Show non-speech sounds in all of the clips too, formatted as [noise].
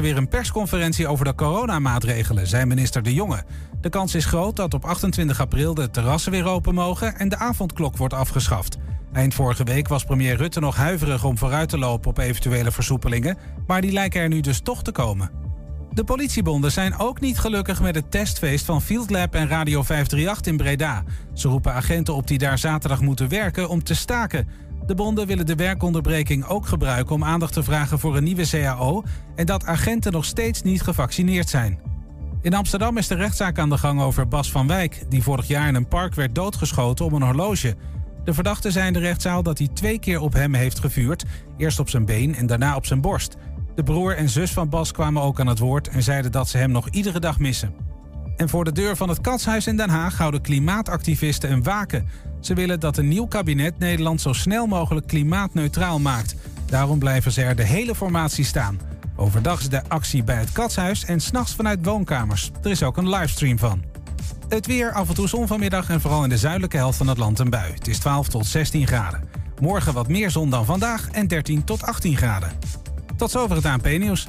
weer een persconferentie over de coronamaatregelen, zei minister De Jonge. De kans is groot dat op 28 april de terrassen weer open mogen en de avondklok wordt afgeschaft. Eind vorige week was premier Rutte nog huiverig om vooruit te lopen op eventuele versoepelingen, maar die lijken er nu dus toch te komen. De politiebonden zijn ook niet gelukkig met het testfeest van Field Lab en Radio 538 in Breda. Ze roepen agenten op die daar zaterdag moeten werken om te staken. De bonden willen de werkonderbreking ook gebruiken om aandacht te vragen voor een nieuwe CAO en dat agenten nog steeds niet gevaccineerd zijn. In Amsterdam is de rechtszaak aan de gang over Bas van Wijk, die vorig jaar in een park werd doodgeschoten om een horloge. De verdachte zei in de rechtszaal dat hij twee keer op hem heeft gevuurd, eerst op zijn been en daarna op zijn borst. De broer en zus van Bas kwamen ook aan het woord en zeiden dat ze hem nog iedere dag missen. En voor de deur van het Katshuis in Den Haag houden klimaatactivisten een waken. Ze willen dat een nieuw kabinet Nederland zo snel mogelijk klimaatneutraal maakt. Daarom blijven ze er de hele formatie staan. Overdag is de actie bij het Katshuis en s'nachts vanuit woonkamers. Er is ook een livestream van. Het weer, af en toe zon vanmiddag en vooral in de zuidelijke helft van het land een bui. Het is 12 tot 16 graden. Morgen wat meer zon dan vandaag en 13 tot 18 graden. Tot zover het ANP-nieuws.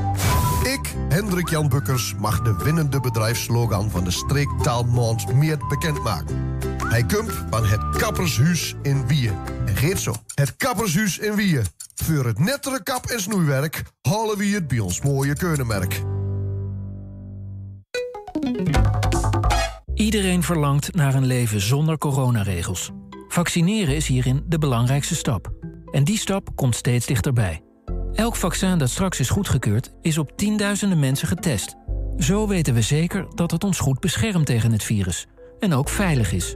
Ik, Hendrik Jan Bukkers, mag de winnende bedrijfslogan van de streektaalmaand meer bekendmaken. Hij komt van het Kappershuis in Wien. En geet zo. Het Kappershuis in Wien. Voor het nettere kap- en snoeiwerk halen we het bij ons mooie keunenmerk. Iedereen verlangt naar een leven zonder coronaregels. Vaccineren is hierin de belangrijkste stap. En die stap komt steeds dichterbij. Elk vaccin dat straks is goedgekeurd, is op tienduizenden mensen getest. Zo weten we zeker dat het ons goed beschermt tegen het virus. En ook veilig is.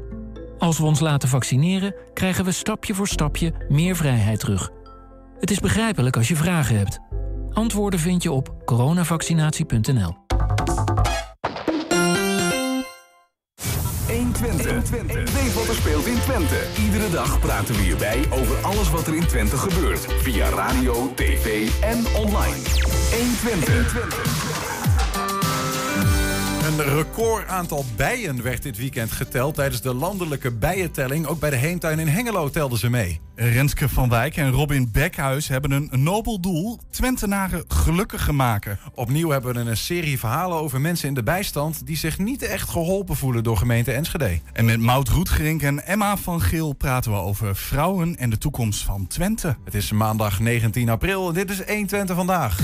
Als we ons laten vaccineren, krijgen we stapje voor stapje meer vrijheid terug. Het is begrijpelijk als je vragen hebt. Antwoorden vind je op coronavaccinatie.nl. 120. Weet wat er speelt in Twente. Iedere dag praten we hierbij over alles wat er in Twente gebeurt. Via radio, tv en online. 120. Een record aantal bijen werd dit weekend geteld tijdens de landelijke bijentelling. Ook bij de Heemtuin in Hengelo telden ze mee. Renske van Wijk en Robin Bekhuis hebben een nobel doel: Twentenaren gelukkiger maken. Opnieuw hebben we een serie verhalen over mensen in de bijstand die zich niet echt geholpen voelen door gemeente Enschede. En met Maud Roetgerink en Emma van Geel praten we over vrouwen en de toekomst van Twente. Het is maandag 19 april en dit is 1 Twente vandaag.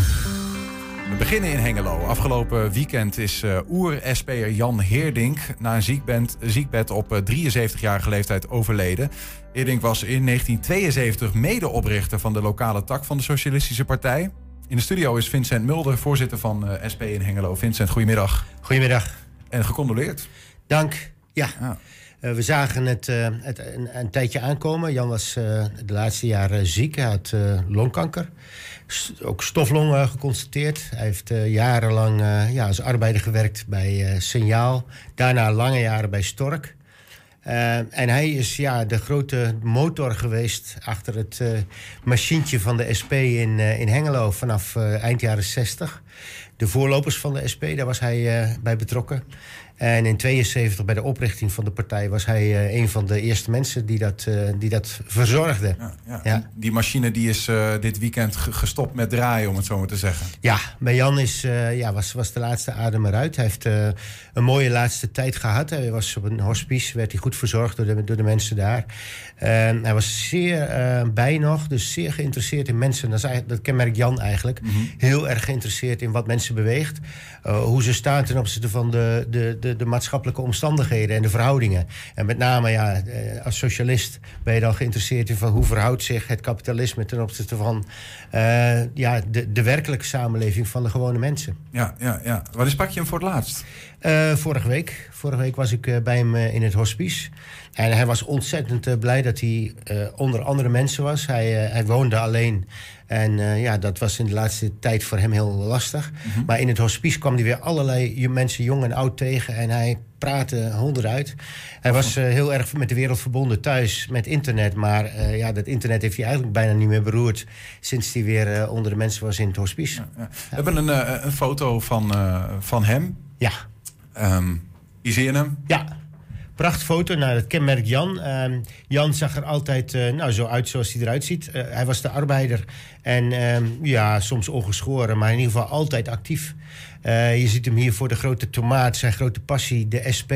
We beginnen in Hengelo. Afgelopen weekend is uh, oer-SP'er Jan Heerdink na een ziekbed, ziekbed op 73-jarige leeftijd overleden. Heerdink was in 1972 medeoprichter van de lokale tak van de Socialistische Partij. In de studio is Vincent Mulder, voorzitter van uh, SP in Hengelo. Vincent, goedemiddag. Goedemiddag. En gecondoleerd. Dank. Ja. ja. Uh, we zagen het, uh, het een, een, tijdje aankomen. Jan was uh, de laatste jaren ziek. Hij had longkanker. Ook stoflongen geconstateerd. Hij heeft jarenlang ja, als arbeider gewerkt bij Signaal. Daarna lange jaren bij Stork. en hij is ja, de grote motor geweest achter het machientje van de SP in, in Hengelo vanaf eind jaren 60. De voorlopers van de SP, daar was hij bij betrokken. En in 72 bij de oprichting van de partij was hij uh, een van de eerste mensen die dat, uh, die dat verzorgde. Ja, ja. ja, Die machine die is uh, dit weekend gestopt met draaien, om het zo maar te zeggen. Ja, bij Jan is, ja, was, was de laatste adem eruit. Hij heeft een mooie laatste tijd gehad. Hij was op een hospice, werd hij goed verzorgd door de, door de mensen daar. hij was zeer bij nog, dus zeer geïnteresseerd in mensen. Dat, is dat kenmerkt Jan eigenlijk. Mm -hmm. Heel erg geïnteresseerd in wat mensen beweegt. hoe ze staan ten opzichte van de, de, de de, maatschappelijke omstandigheden en de verhoudingen. En met name, ja, eh, als socialist ben je dan geïnteresseerd in van hoe verhoudt zich het kapitalisme ten opzichte van uh, ja, de, de werkelijke samenleving van de gewone mensen. Ja, ja, ja. Wanneer sprak je hem voor het laatst? Uh, vorige week. Vorige week was ik bij hem in het hospice. En hij was ontzettend eh, blij dat hij eh, onder andere mensen was. Hij, eh, hij woonde alleen. En eh, ja, dat was in de laatste tijd voor hem heel lastig. Mhm. Maar in het hospice kwam hij weer allerlei mensen, jong en oud, tegen. En hij praatte honden uit. Hij was eh, heel erg met de wereld verbonden thuis met internet. Maar eh, ja, dat internet heeft hij eigenlijk bijna niet meer beroerd... sinds hij weer onder de mensen was in het hospice. We hebben een, een foto van, van hem. Ja. Zie je hem. Ja. Prachtfoto, nou, dat kenmerkt Jan. Ehm, Jan zag er altijd eh, nou, zo uit zoals hij eruit ziet. Eh, hij was de arbeider en ehm, ja, soms ongeschoren, maar in ieder geval altijd actief. Eh, je ziet hem hier voor de grote tomaat, zijn grote passie, de SP.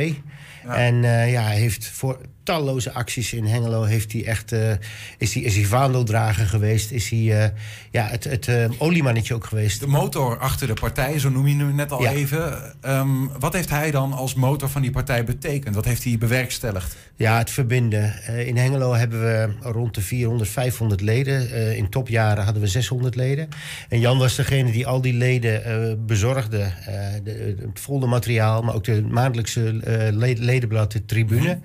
En ja, hij heeft voor talloze acties in Hengelo heeft hij echt, eh, is, hij, is hij vaandeldrager geweest. Is hij eh, ja, het, het eh, oliemannetje ook geweest. De motor achter de partij, zo noem je hem net al Ja. even. Ehm, wat heeft hij dan als motor van die partij betekend? Wat heeft hij bewerkstelligd? Ja, het verbinden. In Hengelo hebben we rond de 400, 500 leden. In topjaren hadden we 600 leden. En Jan was degene die al die leden bezorgde. De, het foldermateriaal, maar ook de maandelijkse le- ledenblad, de tribune.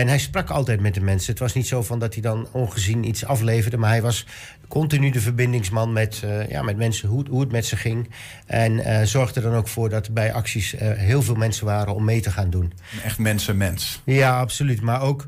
En hij sprak altijd met de mensen. Het was niet zo van dat hij dan ongezien iets afleverde, maar hij was continu de verbindingsman met, eh, ja, met mensen, hoe, hoe het met ze ging. En eh, zorgde er dan ook voor dat er bij acties eh, heel veel mensen waren om mee te gaan doen. Echt mensenmens. Ja, absoluut. Maar ook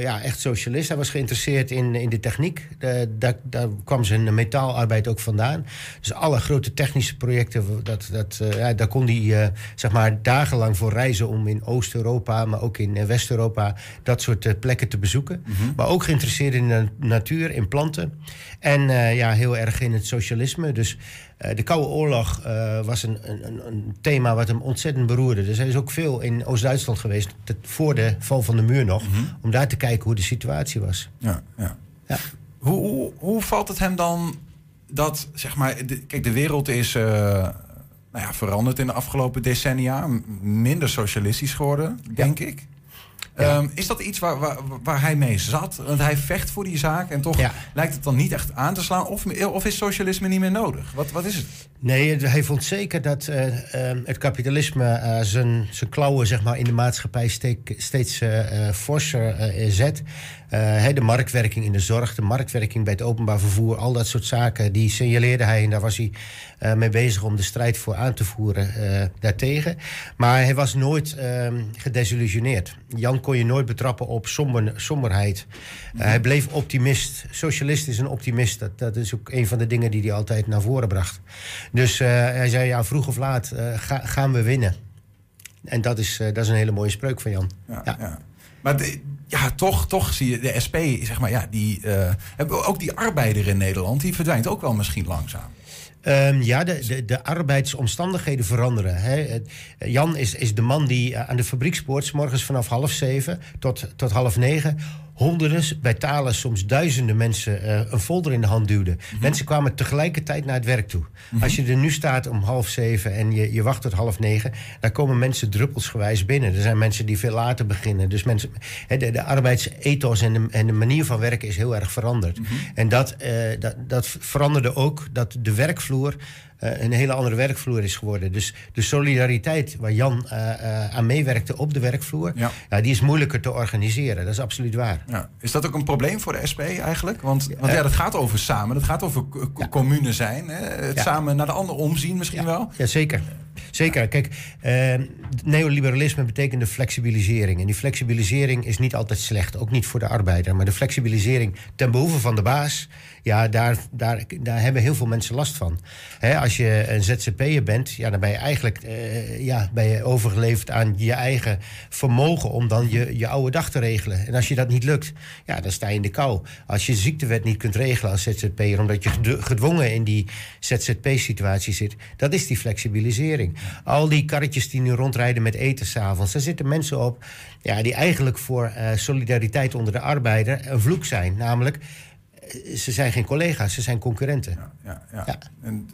ja, echt socialist. Hij was geïnteresseerd in, in de techniek. Daar, daar kwam zijn metaalarbeid ook vandaan. Dus alle grote technische projecten, dat, dat, eh, ja, daar kon hij eh, zeg maar dagenlang voor reizen... om in Oost-Europa, maar ook in eh, West-Europa... dat soort eh, plekken te bezoeken. Maar ook geïnteresseerd in de natuur, in planten. En eh, ja, heel erg in het socialisme. Dus eh, de Koude Oorlog eh, was een, een, een thema wat hem ontzettend beroerde. Dus hij is ook veel in Oost-Duitsland geweest, te- voor de val van de muur nog, om daar te kijken hoe de situatie was. Ja, ja. Ja. Hoe, hoe, hoe valt het hem dan dat, zeg maar, de, kijk, de wereld is eh, nou ja, veranderd in de afgelopen decennia, minder socialistisch geworden, denk ik. Ehm, is dat iets waar, waar, waar hij mee zat? Want hij vecht voor die zaak en toch Ja. lijkt het dan niet echt aan te slaan. Of, of is socialisme niet meer nodig? Wat, wat is het? Nee, hij vond zeker dat eh, eh, het kapitalisme eh, zijn, zijn klauwen zeg maar, in de maatschappij steek- steeds eh, forser zet. De marktwerking in de zorg, de marktwerking bij het openbaar vervoer, al dat soort zaken, die signaleerde hij en daar was hij mee bezig om de strijd voor aan te voeren daartegen. Maar hij was nooit eh, gedesillusioneerd. Jan kon je nooit betrappen op somber, somberheid. Eh, hij bleef optimist. Socialist is een optimist. Dat, dat is ook een van de dingen die hij altijd naar voren bracht. Dus eh, hij zei, ja, vroeg of laat eh, ga- gaan we winnen. En dat is, dat is een hele mooie spreuk van Jan. Ja, ja. Maar de- ja, toch, toch zie je de SP, zeg maar, ja, die, hebben ook die arbeider in Nederland, die verdwijnt ook wel misschien langzaam. Ehm, ja, de, de, de arbeidsomstandigheden veranderen. Hè. Jan is, is de man die aan de fabriekspoort... 's morgens vanaf half zeven tot, tot half negen... honderden, bij talen soms duizenden mensen eh, een folder in de hand duwden. Mensen kwamen tegelijkertijd naar het werk toe. Als je er nu staat om half zeven en je, je wacht tot half negen... dan komen mensen druppelsgewijs binnen. Er zijn mensen die veel later beginnen. Dus mensen, de, de arbeidsethos en de, en de manier van werken is heel erg veranderd. En dat, eh, dat, dat veranderde ook dat de werkvloer een hele andere werkvloer is geworden. Dus de solidariteit waar Jan eh, eh, aan meewerkte op de werkvloer, Ja. die is moeilijker te organiseren. Dat is absoluut waar. Ja. Is dat ook een probleem voor de SP eigenlijk? Want, want ja, dat gaat over samen, dat gaat over co- co- commune zijn. Hè? Het samen naar de ander omzien misschien wel. Ja, zeker. Zeker. Kijk, eh, neoliberalisme betekende flexibilisering. En die flexibilisering is niet altijd slecht, ook niet voor de arbeider. Maar de flexibilisering ten behoeve van de baas, ja, daar, daar, daar hebben heel veel mensen last van. Als je een ZZP'er bent, ja, dan ben je eigenlijk eh, ja, ben je overgeleverd aan je eigen vermogen om dan je, je oude dag te regelen. En als je dat niet lukt, ja, dan sta je in de kou. Als je ziektewet niet kunt regelen als ZZP'er, omdat je gedw- gedwongen in die ZZP-situatie zit, dat is die flexibilisering. Al die karretjes die nu rondrijden met eten s'avonds, daar zitten mensen op ja, die eigenlijk voor eh, solidariteit onder de arbeider een vloek zijn. Namelijk, ze zijn geen collega's, ze zijn concurrenten. Ja, ja. En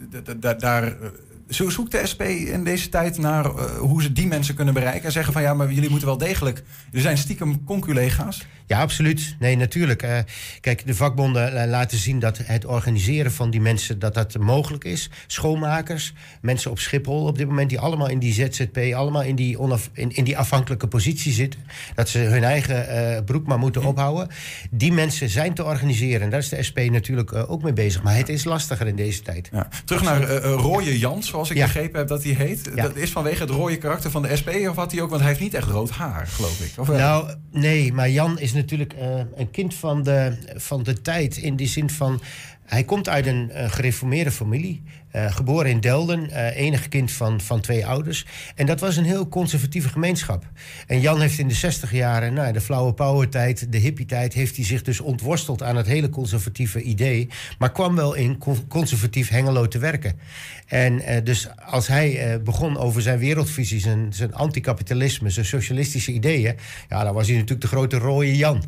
daar, eh, Zo zoekt de SP in deze tijd naar eh, hoe ze die mensen kunnen bereiken? En zeggen van ja, maar jullie moeten wel degelijk. Er zijn stiekem conculega's. Ja, absoluut. Nee, natuurlijk. Uh, kijk, de vakbonden uh, laten zien dat het organiseren van die mensen dat dat mogelijk is. Schoonmakers, mensen op Schiphol op dit moment die allemaal in die ZZP, allemaal in die, onaf, in, in die afhankelijke positie zitten. Dat ze hun eigen uh, broek maar moeten ophouden. Die mensen zijn te organiseren. En daar is de SP natuurlijk ook mee bezig. Maar het is lastiger in deze tijd. Ja. Terug naar Rooie Jans, zoals ik ja. begrepen heb dat hij heet. Ja. Dat is vanwege het rode karakter van de SP of had hij ook? Want hij heeft niet echt rood haar, geloof ik. Of nou, nee, maar Jan is natuurlijk uh, een kind van de, van de tijd. In die zin van. Hij komt uit een uh, gereformeerde familie. Uh, geboren in Delden, uh, enig kind van, van twee ouders. En dat was een heel conservatieve gemeenschap. En Jan heeft in de 60 jaren, nou, de flauwe power-tijd, de hippie-tijd, heeft hij zich dus ontworsteld aan het hele conservatieve idee. Maar kwam wel in conservatief Hengelo te werken. En dus als hij begon over zijn wereldvisie, zijn, zijn anticapitalisme, zijn socialistische ideeën, ja, dan was hij natuurlijk de grote rode Jan.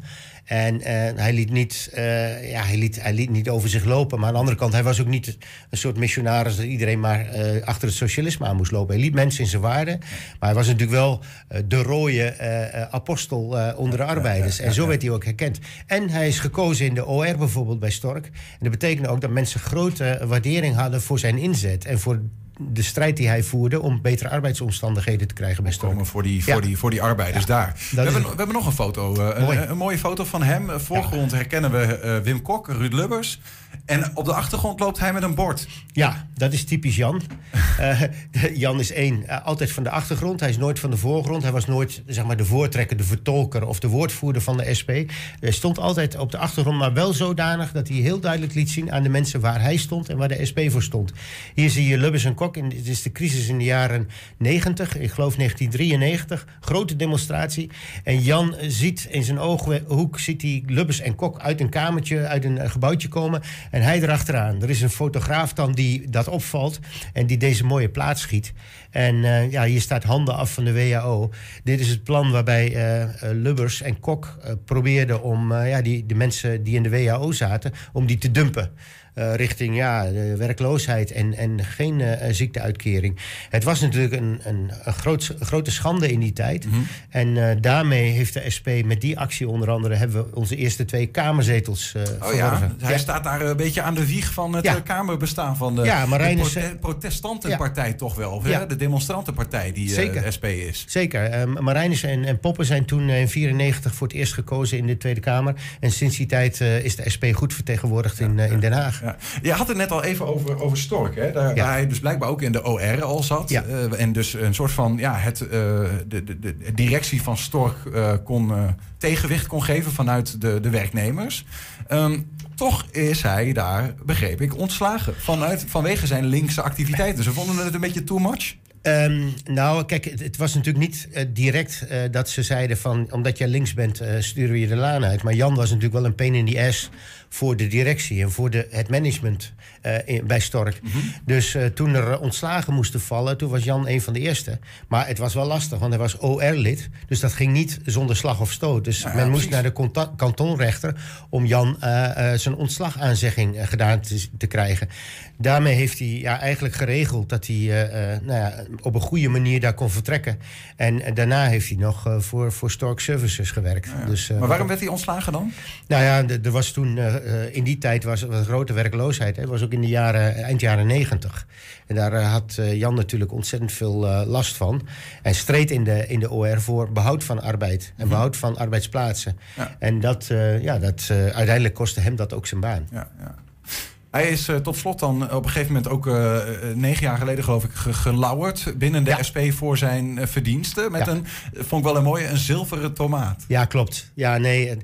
En uh, hij, liet niet, uh, ja, hij, liet, hij liet niet over zich lopen. Maar aan de andere kant, hij was ook niet een soort missionaris... dat iedereen maar uh, achter het socialisme aan moest lopen. Hij liet mensen in zijn waarde. Maar hij was natuurlijk wel de rode apostel onder de arbeiders. En zo werd hij ook herkend. En hij is gekozen in de OR bijvoorbeeld bij Stork. En dat betekende ook dat mensen grote waardering hadden... voor zijn inzet en voor de strijd die hij voerde om betere arbeidsomstandigheden te krijgen bij Storm. Voor die, voor, die, voor die arbeiders daar. We hebben, we hebben nog een foto. Uh, een, een, mooie foto van hem. Voorgrond ja. herkennen we uh, Wim Kok, Ruud Lubbers. En op de achtergrond loopt hij met een bord. Ja, dat is typisch Jan. [laughs] uh, Jan is één, uh, altijd van de achtergrond. Hij is nooit van de voorgrond. Hij was nooit zeg maar, de voortrekker, de vertolker of de woordvoerder van de SP. Hij stond altijd op de achtergrond, maar wel zodanig dat hij heel duidelijk liet zien aan de mensen waar hij stond en waar de SP voor stond. Hier zie je Lubbers en Kok. In, dit is de crisis in de jaren 90, ik geloof 1993. Grote demonstratie. En Jan ziet in zijn ooghoek ziet hij Lubbers en Kok uit een kamertje, uit een gebouwtje komen. En hij erachteraan. Er is een fotograaf dan die dat opvalt en die deze mooie plaats schiet. En uh, ja, hier staat handen af van de WHO. Dit is het plan waarbij uh, Lubbers en Kok probeerden om ja, die, de mensen die in de WHO zaten, om die te dumpen. Uh, richting ja, de werkloosheid en, en geen uh, ziekteuitkering. Het was natuurlijk een, een, een groot, grote schande in die tijd. Mm -hmm. En uh, daarmee heeft de SP met die actie onder andere... hebben we onze eerste twee kamerzetels oh, ja. Hij ja. staat daar een beetje aan de wieg van het ja. kamerbestaan van de, ja, de prote protestantenpartij toch wel. Ja. De demonstrantenpartij die Zeker. SP is. Zeker. Um, Marijnissen en, en Poppen zijn toen in 1994 voor het eerst gekozen in de Tweede Kamer. En sinds die tijd is de SP goed vertegenwoordigd in, in Den Haag. Ja. Je had het net al even over, over Stork, hè? Daar, ja. waar hij dus blijkbaar ook in de OR al zat. Ja. Uh, en dus een soort van ja, het, uh, de, de, de, directie van Stork uh, kon tegenwicht kon geven vanuit de, de werknemers. Um, toch is hij daar, begreep ik, ontslagen vanuit, vanwege zijn linkse activiteiten. Ze vonden het een beetje too much. Um, nou, kijk, het, het, was natuurlijk niet uh, direct uh, dat ze zeiden van... omdat jij links bent, uh, sturen we je de laan uit. Maar Jan was natuurlijk wel een pain in the ass voor de directie... en voor de, het management in, bij Stork. Mm -hmm. Dus toen er ontslagen moesten vallen, toen was Jan een van de eerste. Maar het was wel lastig, want hij was OR-lid. Dus dat ging niet zonder slag of stoot. Dus men ja, moest naar de kantonrechter... om Jan zijn ontslagaanzegging gedaan te, te, krijgen. Daarmee heeft hij ja, eigenlijk geregeld dat hij... nou ja, op een goede manier daar kon vertrekken. En, daarna heeft hij nog uh, voor, voor Stork Services gewerkt. Ja, ja. Dus, uh, maar waarom werd hij ontslagen dan? Nou ja, er was toen, uh, in die tijd was, was grote werkloosheid. Het was ook in de jaren, eind jaren negentig. En daar had Jan natuurlijk ontzettend veel last van. En streed in de, in de OR voor behoud van arbeid. En behoud van arbeidsplaatsen. Ja. En dat, ja, dat, uiteindelijk kostte hem dat ook zijn baan. Ja, ja. Hij is tot slot dan op een gegeven moment ook negen jaar geleden, geloof ik, ge gelauwerd binnen de. SP voor zijn verdiensten. Met een, vond ik wel een mooie, een zilveren tomaat. Ja, klopt. Ja, nee.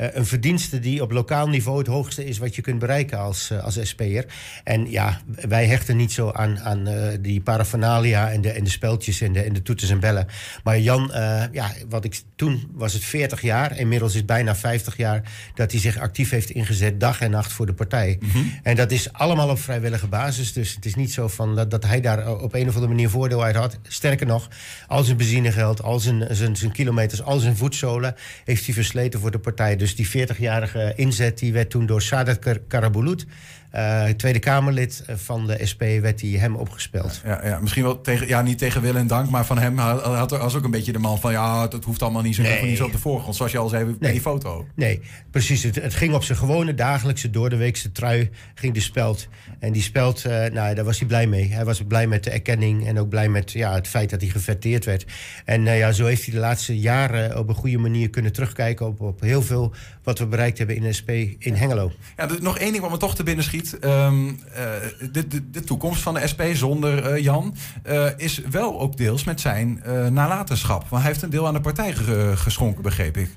Uh, een verdienste die op lokaal niveau het hoogste is wat je kunt bereiken als, uh, als SP'er. En ja, wij hechten niet zo aan, aan uh, die paraphernalia en de, en de speltjes en de, en de toeters en bellen. Maar Jan, ja, wat ik toen was het 40 jaar, inmiddels is het bijna 50 jaar dat hij zich actief heeft ingezet, dag en nacht voor de partij. Mm -hmm. En dat is allemaal op vrijwillige basis. Dus het is niet zo van dat, dat hij daar op een of andere manier voordeel uit had. Sterker nog, al zijn benzinegeld, al zijn, zijn, zijn kilometers, al zijn voetzolen heeft hij versleten voor de partij. Dus die 40-jarige inzet die werd toen door Sadat Kar- Karabulut... eh, Tweede Kamerlid van de SP, werd die hem opgespeld. Ja, ja, misschien wel tegen, ja, niet tegen wil en dank, maar van hem had, had er was ook een beetje de man van ja, dat hoeft allemaal niet zo, Nee. niet zo op de voorgrond, zoals je al zei bij Nee. die foto. Nee, precies. Het, het ging op zijn gewone dagelijkse doordeweekse trui ging de speld. En die speld, eh, nou, daar was hij blij mee. Hij was blij met de erkenning en ook blij met ja, het feit dat hij geverteerd werd. En eh, ja, zo heeft hij de laatste jaren op een goede manier kunnen terugkijken op, op heel veel wat we bereikt hebben in de SP in Hengelo. Ja, nog één ding wat me toch te binnen schiet. Ehm, eh, de, de, de toekomst van de SP zonder eh, Jan eh, is wel ook deels met zijn nalatenschap. Want hij heeft een deel aan de partij ge- geschonken, begreep ik.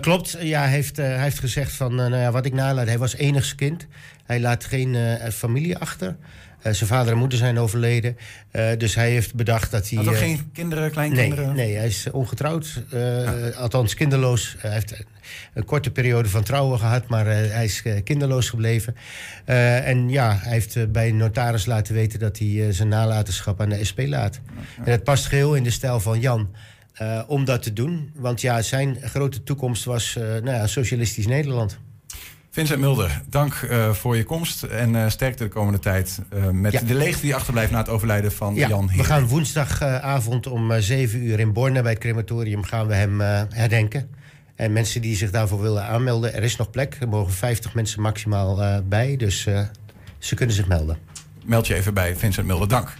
Klopt, ja, hij heeft, hij heeft gezegd van, nou ja, wat ik nalaat, hij was enigskind. Hij laat geen familie achter. Eh, zijn vader en moeder zijn overleden. Eh, dus hij heeft bedacht dat hij... Had ook eh, geen kinderen, Nee, kleinkinderen? nee, hij is ongetrouwd. Althans, kinderloos. Hij heeft een korte periode van trouwen gehad, maar hij is kinderloos gebleven. En ja, hij heeft bij een notaris laten weten dat hij zijn nalatenschap aan de SP laat. En het past geheel in de stijl van Jan. om dat te doen. Want ja, zijn grote toekomst was eh, nou ja, socialistisch Nederland. Vincent Mulder, dank eh, voor je komst en eh, sterkte de komende tijd eh, met Ja. de leegte die achterblijft na het overlijden van Ja, Jan we Heer. gaan woensdagavond om eh, 7 uur in Borne bij het crematorium gaan we hem herdenken. En mensen die zich daarvoor willen aanmelden, er is nog plek. Er mogen 50 mensen maximaal bij, dus ze kunnen zich melden. Meld je even bij Vincent Mulder, dank.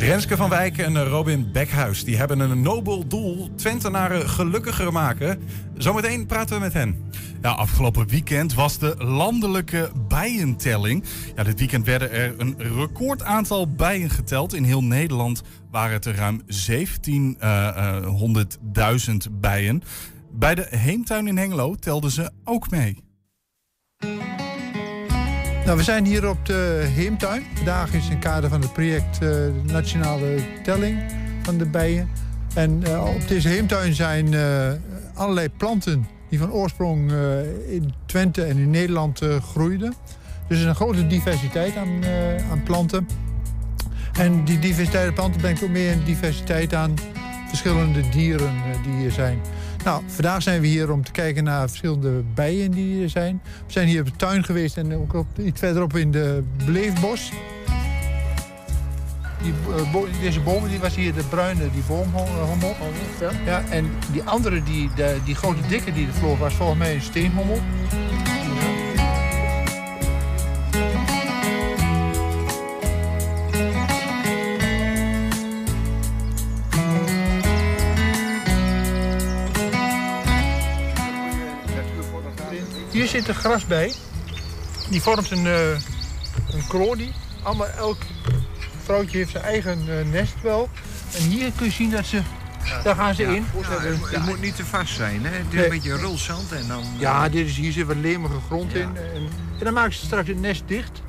Renske van Wijk en Robin Bekhuis die hebben een nobel doel: Twentenaren gelukkiger maken. Zometeen praten we met hen. Ja, afgelopen weekend was de landelijke bijentelling. Ja, dit weekend werden er een record aantal bijen geteld. In heel Nederland waren het er ruim 1700.000 bijen. Bij de Heemtuin in Hengelo telden ze ook mee. Nou, we zijn hier op de Heemtuin. Vandaag is in het kader van het project de Nationale Telling van de Bijen. En eh, op deze Heemtuin zijn eh, allerlei planten die van oorsprong in Twente en in Nederland groeiden. Dus er is een grote diversiteit aan, aan planten. En die diversiteit aan planten brengt ook meer een diversiteit aan verschillende dieren die hier zijn. Nou, vandaag zijn we hier om te kijken naar verschillende bijen die hier zijn. We zijn hier op de tuin geweest en ook op, iets verderop in de Beleefbos. Die, eh, bo- deze bomen, die was hier de bruine, die boomhommel. Ja, en die andere, die, de, die grote dikke die er vloog, was volgens mij een steenhommel. Hier zit een grasbij. Die vormt een, eh een. Allemaal, elk vrouwtje heeft zijn eigen eh, nest wel. En hier kun je zien dat ze... Daar gaan ze in. Het moet niet te vast zijn, hè? Het is Nee. een beetje rulzand en dan... ja, dit is, hier zit wat lemige grond in. En, en dan maken ze straks het nest dicht.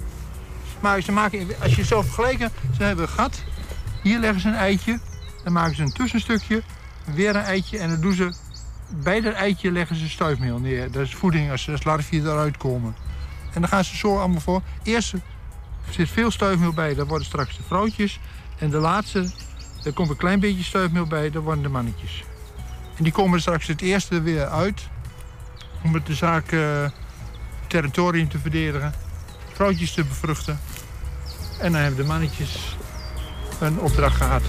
Maar ze maken, als je zo vergelijken, ze hebben een gat. Hier leggen ze een eitje. Dan maken ze een tussenstukje. Weer een eitje. En dan doen ze bij dat eitje leggen ze stuifmeel neer. Dat is voeding als, als larven eruit komen. En dan gaan ze zo allemaal voor. Eerst er zit veel stuifmeel bij. Dat worden straks de vrouwtjes. En de laatste, er komt een klein beetje stuifmeel bij. Dat worden de mannetjes. En die komen straks het eerste weer uit om het de zaak eh, territorium te verdedigen, vrouwtjes te bevruchten. En dan hebben de mannetjes een opdracht gehad.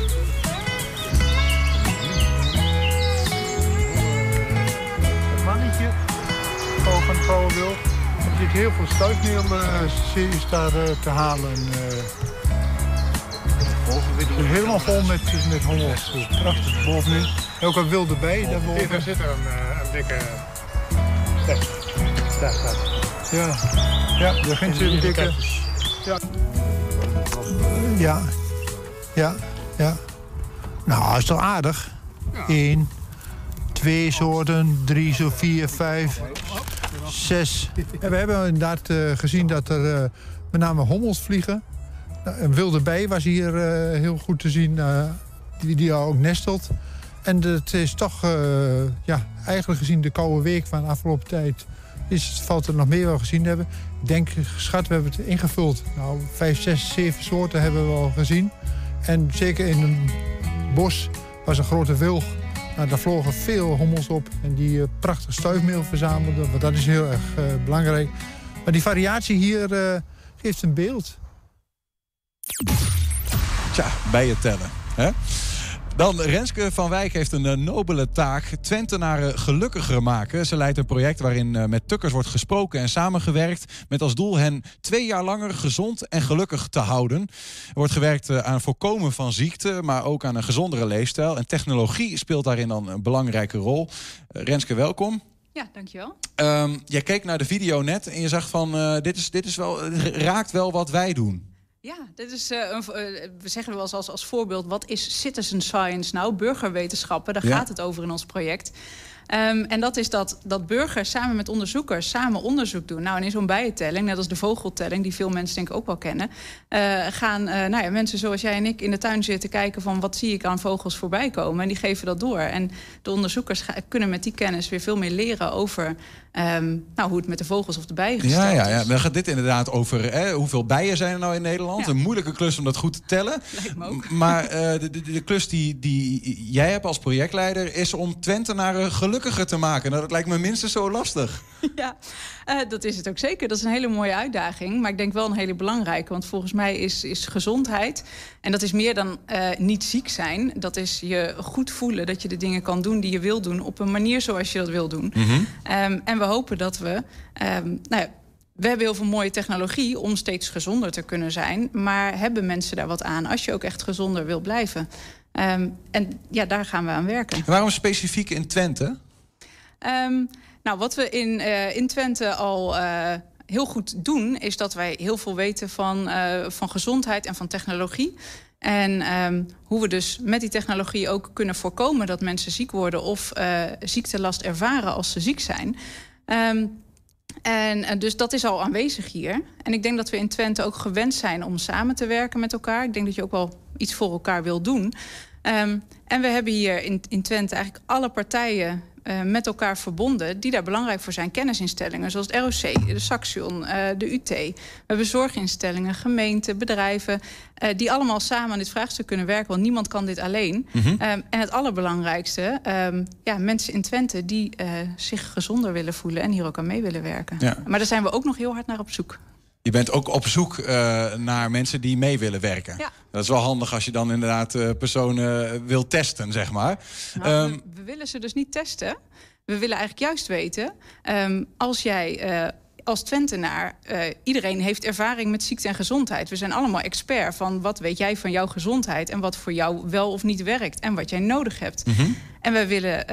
Vrouw van de vrouwenwil, er zit heel veel stuifmeel uh, is daar eh, te halen. eh. het is helemaal vol met, met hommels. Prachtig bovenin. En ook een wilde bij daarboven. Daar zit er een, eh, een dikke... Daar. Ja, ja, daar ging ze een dikke. Ja. Ja, ja, ja. Nou, is toch aardig? Eén, twee soorten, drie, zo vier, vijf, zes. En we hebben inderdaad eh, gezien dat er eh, met name hommels vliegen. Nou, een wilde bij was hier eh, heel goed te zien, die, die ook nestelt. En het is toch, ja, eigenlijk gezien de koude week van de afgelopen tijd... Is, valt er nog meer wel gezien hebben. Ik denk, schat, we hebben het ingevuld. Nou, vijf, zes, zeven soorten hebben we al gezien. En zeker in een bos was een grote wilg. Nou, Nou, daar vlogen veel hommels op en die uh, prachtig stuifmeel verzamelden. Want dat is heel erg uh, belangrijk. Maar die variatie hier uh, geeft een beeld. Tja, bijen tellen. Hè? Dan Renske van Wijk heeft een uh, nobele taak. Twentenaren gelukkiger maken. Ze leidt een project waarin uh, met tukkers wordt gesproken en samengewerkt. Met als doel hen twee jaar langer gezond en gelukkig te houden. Er wordt gewerkt uh, aan voorkomen van ziekte, maar ook aan een gezondere leefstijl. En technologie speelt daarin dan een belangrijke rol. Renske, welkom. Ja, dankjewel. Um, jij keek naar de video net en je zag van dit, is, dit is wel, raakt wel wat wij doen. Ja, dit is, uh, een, uh, we zeggen wel eens als, als voorbeeld... wat is citizen science nou, burgerwetenschappen? Daar ja. gaat het over in ons project. Um, en dat is dat, dat burgers samen met onderzoekers samen onderzoek doen. Nou, en in zo'n bijentelling, net als de vogeltelling... die veel mensen denk ik ook wel kennen... Uh, gaan nou ja, mensen zoals jij en ik in de tuin zitten kijken... van wat zie ik aan vogels voorbij komen. En die geven dat door. En de onderzoekers kunnen met die kennis weer veel meer leren over... Um, nou, hoe het met de vogels of de bijen gesteld ja, ja, ja. Dan gaat dit inderdaad over hè, hoeveel bijen zijn er nou in Nederland. Ja. Een moeilijke klus om dat goed te tellen. Maar uh, de, de, de, klus die, die jij hebt als projectleider... is om Twentenaren gelukkiger te maken. Nou, dat lijkt me minstens zo lastig. [laughs] Ja, uh, dat is het ook zeker. Dat is een hele mooie uitdaging. Maar ik denk wel een hele belangrijke. Want volgens mij is, is gezondheid... en dat is meer dan uh, niet ziek zijn. Dat is je goed voelen dat je de dingen kan doen die je wil doen... op een manier zoals je dat wil doen. Mm -hmm. um, en we hopen dat we... Um, nou ja, we hebben heel veel mooie technologie om steeds gezonder te kunnen zijn. Maar hebben mensen daar wat aan als je ook echt gezonder wil blijven? Um, en ja, daar gaan we aan werken. En waarom specifiek in Twente? Um, nou, wat we in, uh, in Twente al uh, heel goed doen... is dat wij heel veel weten van, uh, van gezondheid en van technologie. En um, hoe we dus met die technologie ook kunnen voorkomen... dat mensen ziek worden of ziektelast ervaren als ze ziek zijn... En dus dat is al aanwezig hier. En ik denk dat we in Twente ook gewend zijn om samen te werken met elkaar. Ik denk dat je ook wel iets voor elkaar wil doen. Um, en we hebben hier in, in Twente eigenlijk alle partijen uh, met elkaar verbonden... die daar belangrijk voor zijn. Kennisinstellingen zoals het ROC, de Saxion, uh, de UT. We hebben zorginstellingen, gemeenten, bedrijven... Uh, die allemaal samen aan dit vraagstuk kunnen werken. Want niemand kan dit alleen. Mm -hmm. um, en het allerbelangrijkste, um, ja, mensen in Twente... die zich gezonder willen voelen en hier ook aan mee willen werken. Ja. Maar daar zijn we ook nog heel hard naar op zoek. Je bent ook op zoek uh, naar mensen die mee willen werken. Ja. Dat is wel handig als je dan inderdaad uh, personen wil testen, zeg maar. Nou, um, we, we, willen ze dus niet testen. We willen eigenlijk juist weten... Um, als jij uh, als Twentenaar... iedereen heeft ervaring met ziekte en gezondheid. We zijn allemaal expert van wat weet jij van jouw gezondheid... en wat voor jou wel of niet werkt en wat jij nodig hebt. Mhm. Mm -hmm. En we willen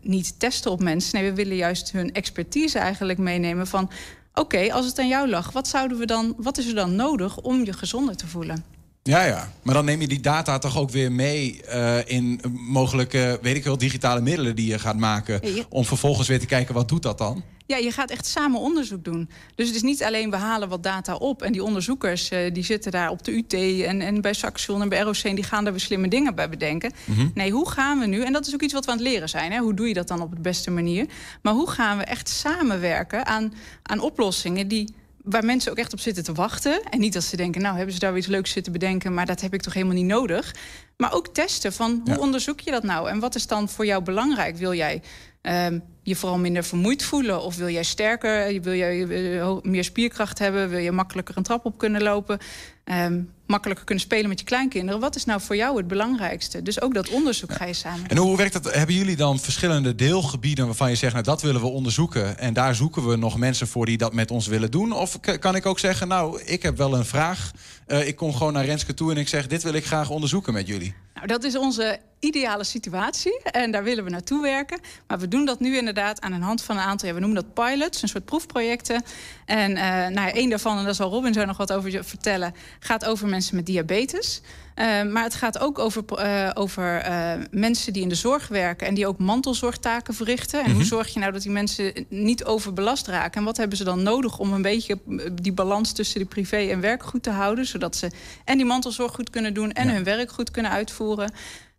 niet testen op mensen. Nee, we willen juist hun expertise eigenlijk meenemen van... Oké, okay, als het aan jou lag, wat, zouden we dan, wat is er dan nodig om je gezonder te voelen? Ja, ja. Maar dan neem je die data toch ook weer mee uh, in mogelijke, weet ik wel, digitale middelen die je gaat maken. Om vervolgens weer te kijken, wat doet dat dan? Ja, je gaat echt samen onderzoek doen. Dus het is niet alleen we halen wat data op. En die onderzoekers uh, die zitten daar op de UT en, en bij Saxion en bij ROC... en die gaan daar weer slimme dingen bij bedenken. Mhm. Mm -hmm. Nee, hoe gaan we nu... en dat is ook iets wat we aan het leren zijn. Hè? Hoe doe je dat dan op de beste manier? Maar hoe gaan we echt samenwerken aan, aan oplossingen... die waar mensen ook echt op zitten te wachten. En niet dat ze denken, nou hebben ze daar weer iets leuks zitten bedenken... maar dat heb ik toch helemaal niet nodig. Maar ook testen van hoe ja. onderzoek je dat nou? En wat is dan voor jou belangrijk? Wil jij um, je vooral minder vermoeid voelen? Of wil jij sterker, wil jij uh, meer spierkracht hebben? Wil je makkelijker een trap op kunnen lopen? Um, makkelijker kunnen spelen met je kleinkinderen. Wat is nou voor jou het belangrijkste? Dus ook dat onderzoek ja. ga je samen En hoe werkt dat? Hebben jullie dan verschillende deelgebieden... waarvan je zegt, nou dat willen we onderzoeken... en daar zoeken we nog mensen voor die dat met ons willen doen? Of kan ik ook zeggen, nou, ik heb wel een vraag... Uh, ik kom gewoon naar Renske toe en ik zeg... dit wil ik graag onderzoeken met jullie. Nou, dat is onze ideale situatie en daar willen we naartoe werken. Maar we doen dat nu inderdaad aan de hand van een aantal... We noemen dat pilots, een soort proefprojecten. En uh, nou, één daarvan, en daar zal Robin zo nog wat over vertellen... gaat over mensen met diabetes... Uh, maar het gaat ook over, uh, over uh, mensen die in de zorg werken... en die ook mantelzorgtaken verrichten. En mm -hmm. hoe zorg je nou dat die mensen niet overbelast raken? En wat hebben ze dan nodig om een beetje die balans tussen de privé en werk goed te houden... zodat ze en die mantelzorg goed kunnen doen en ja. hun werk goed kunnen uitvoeren...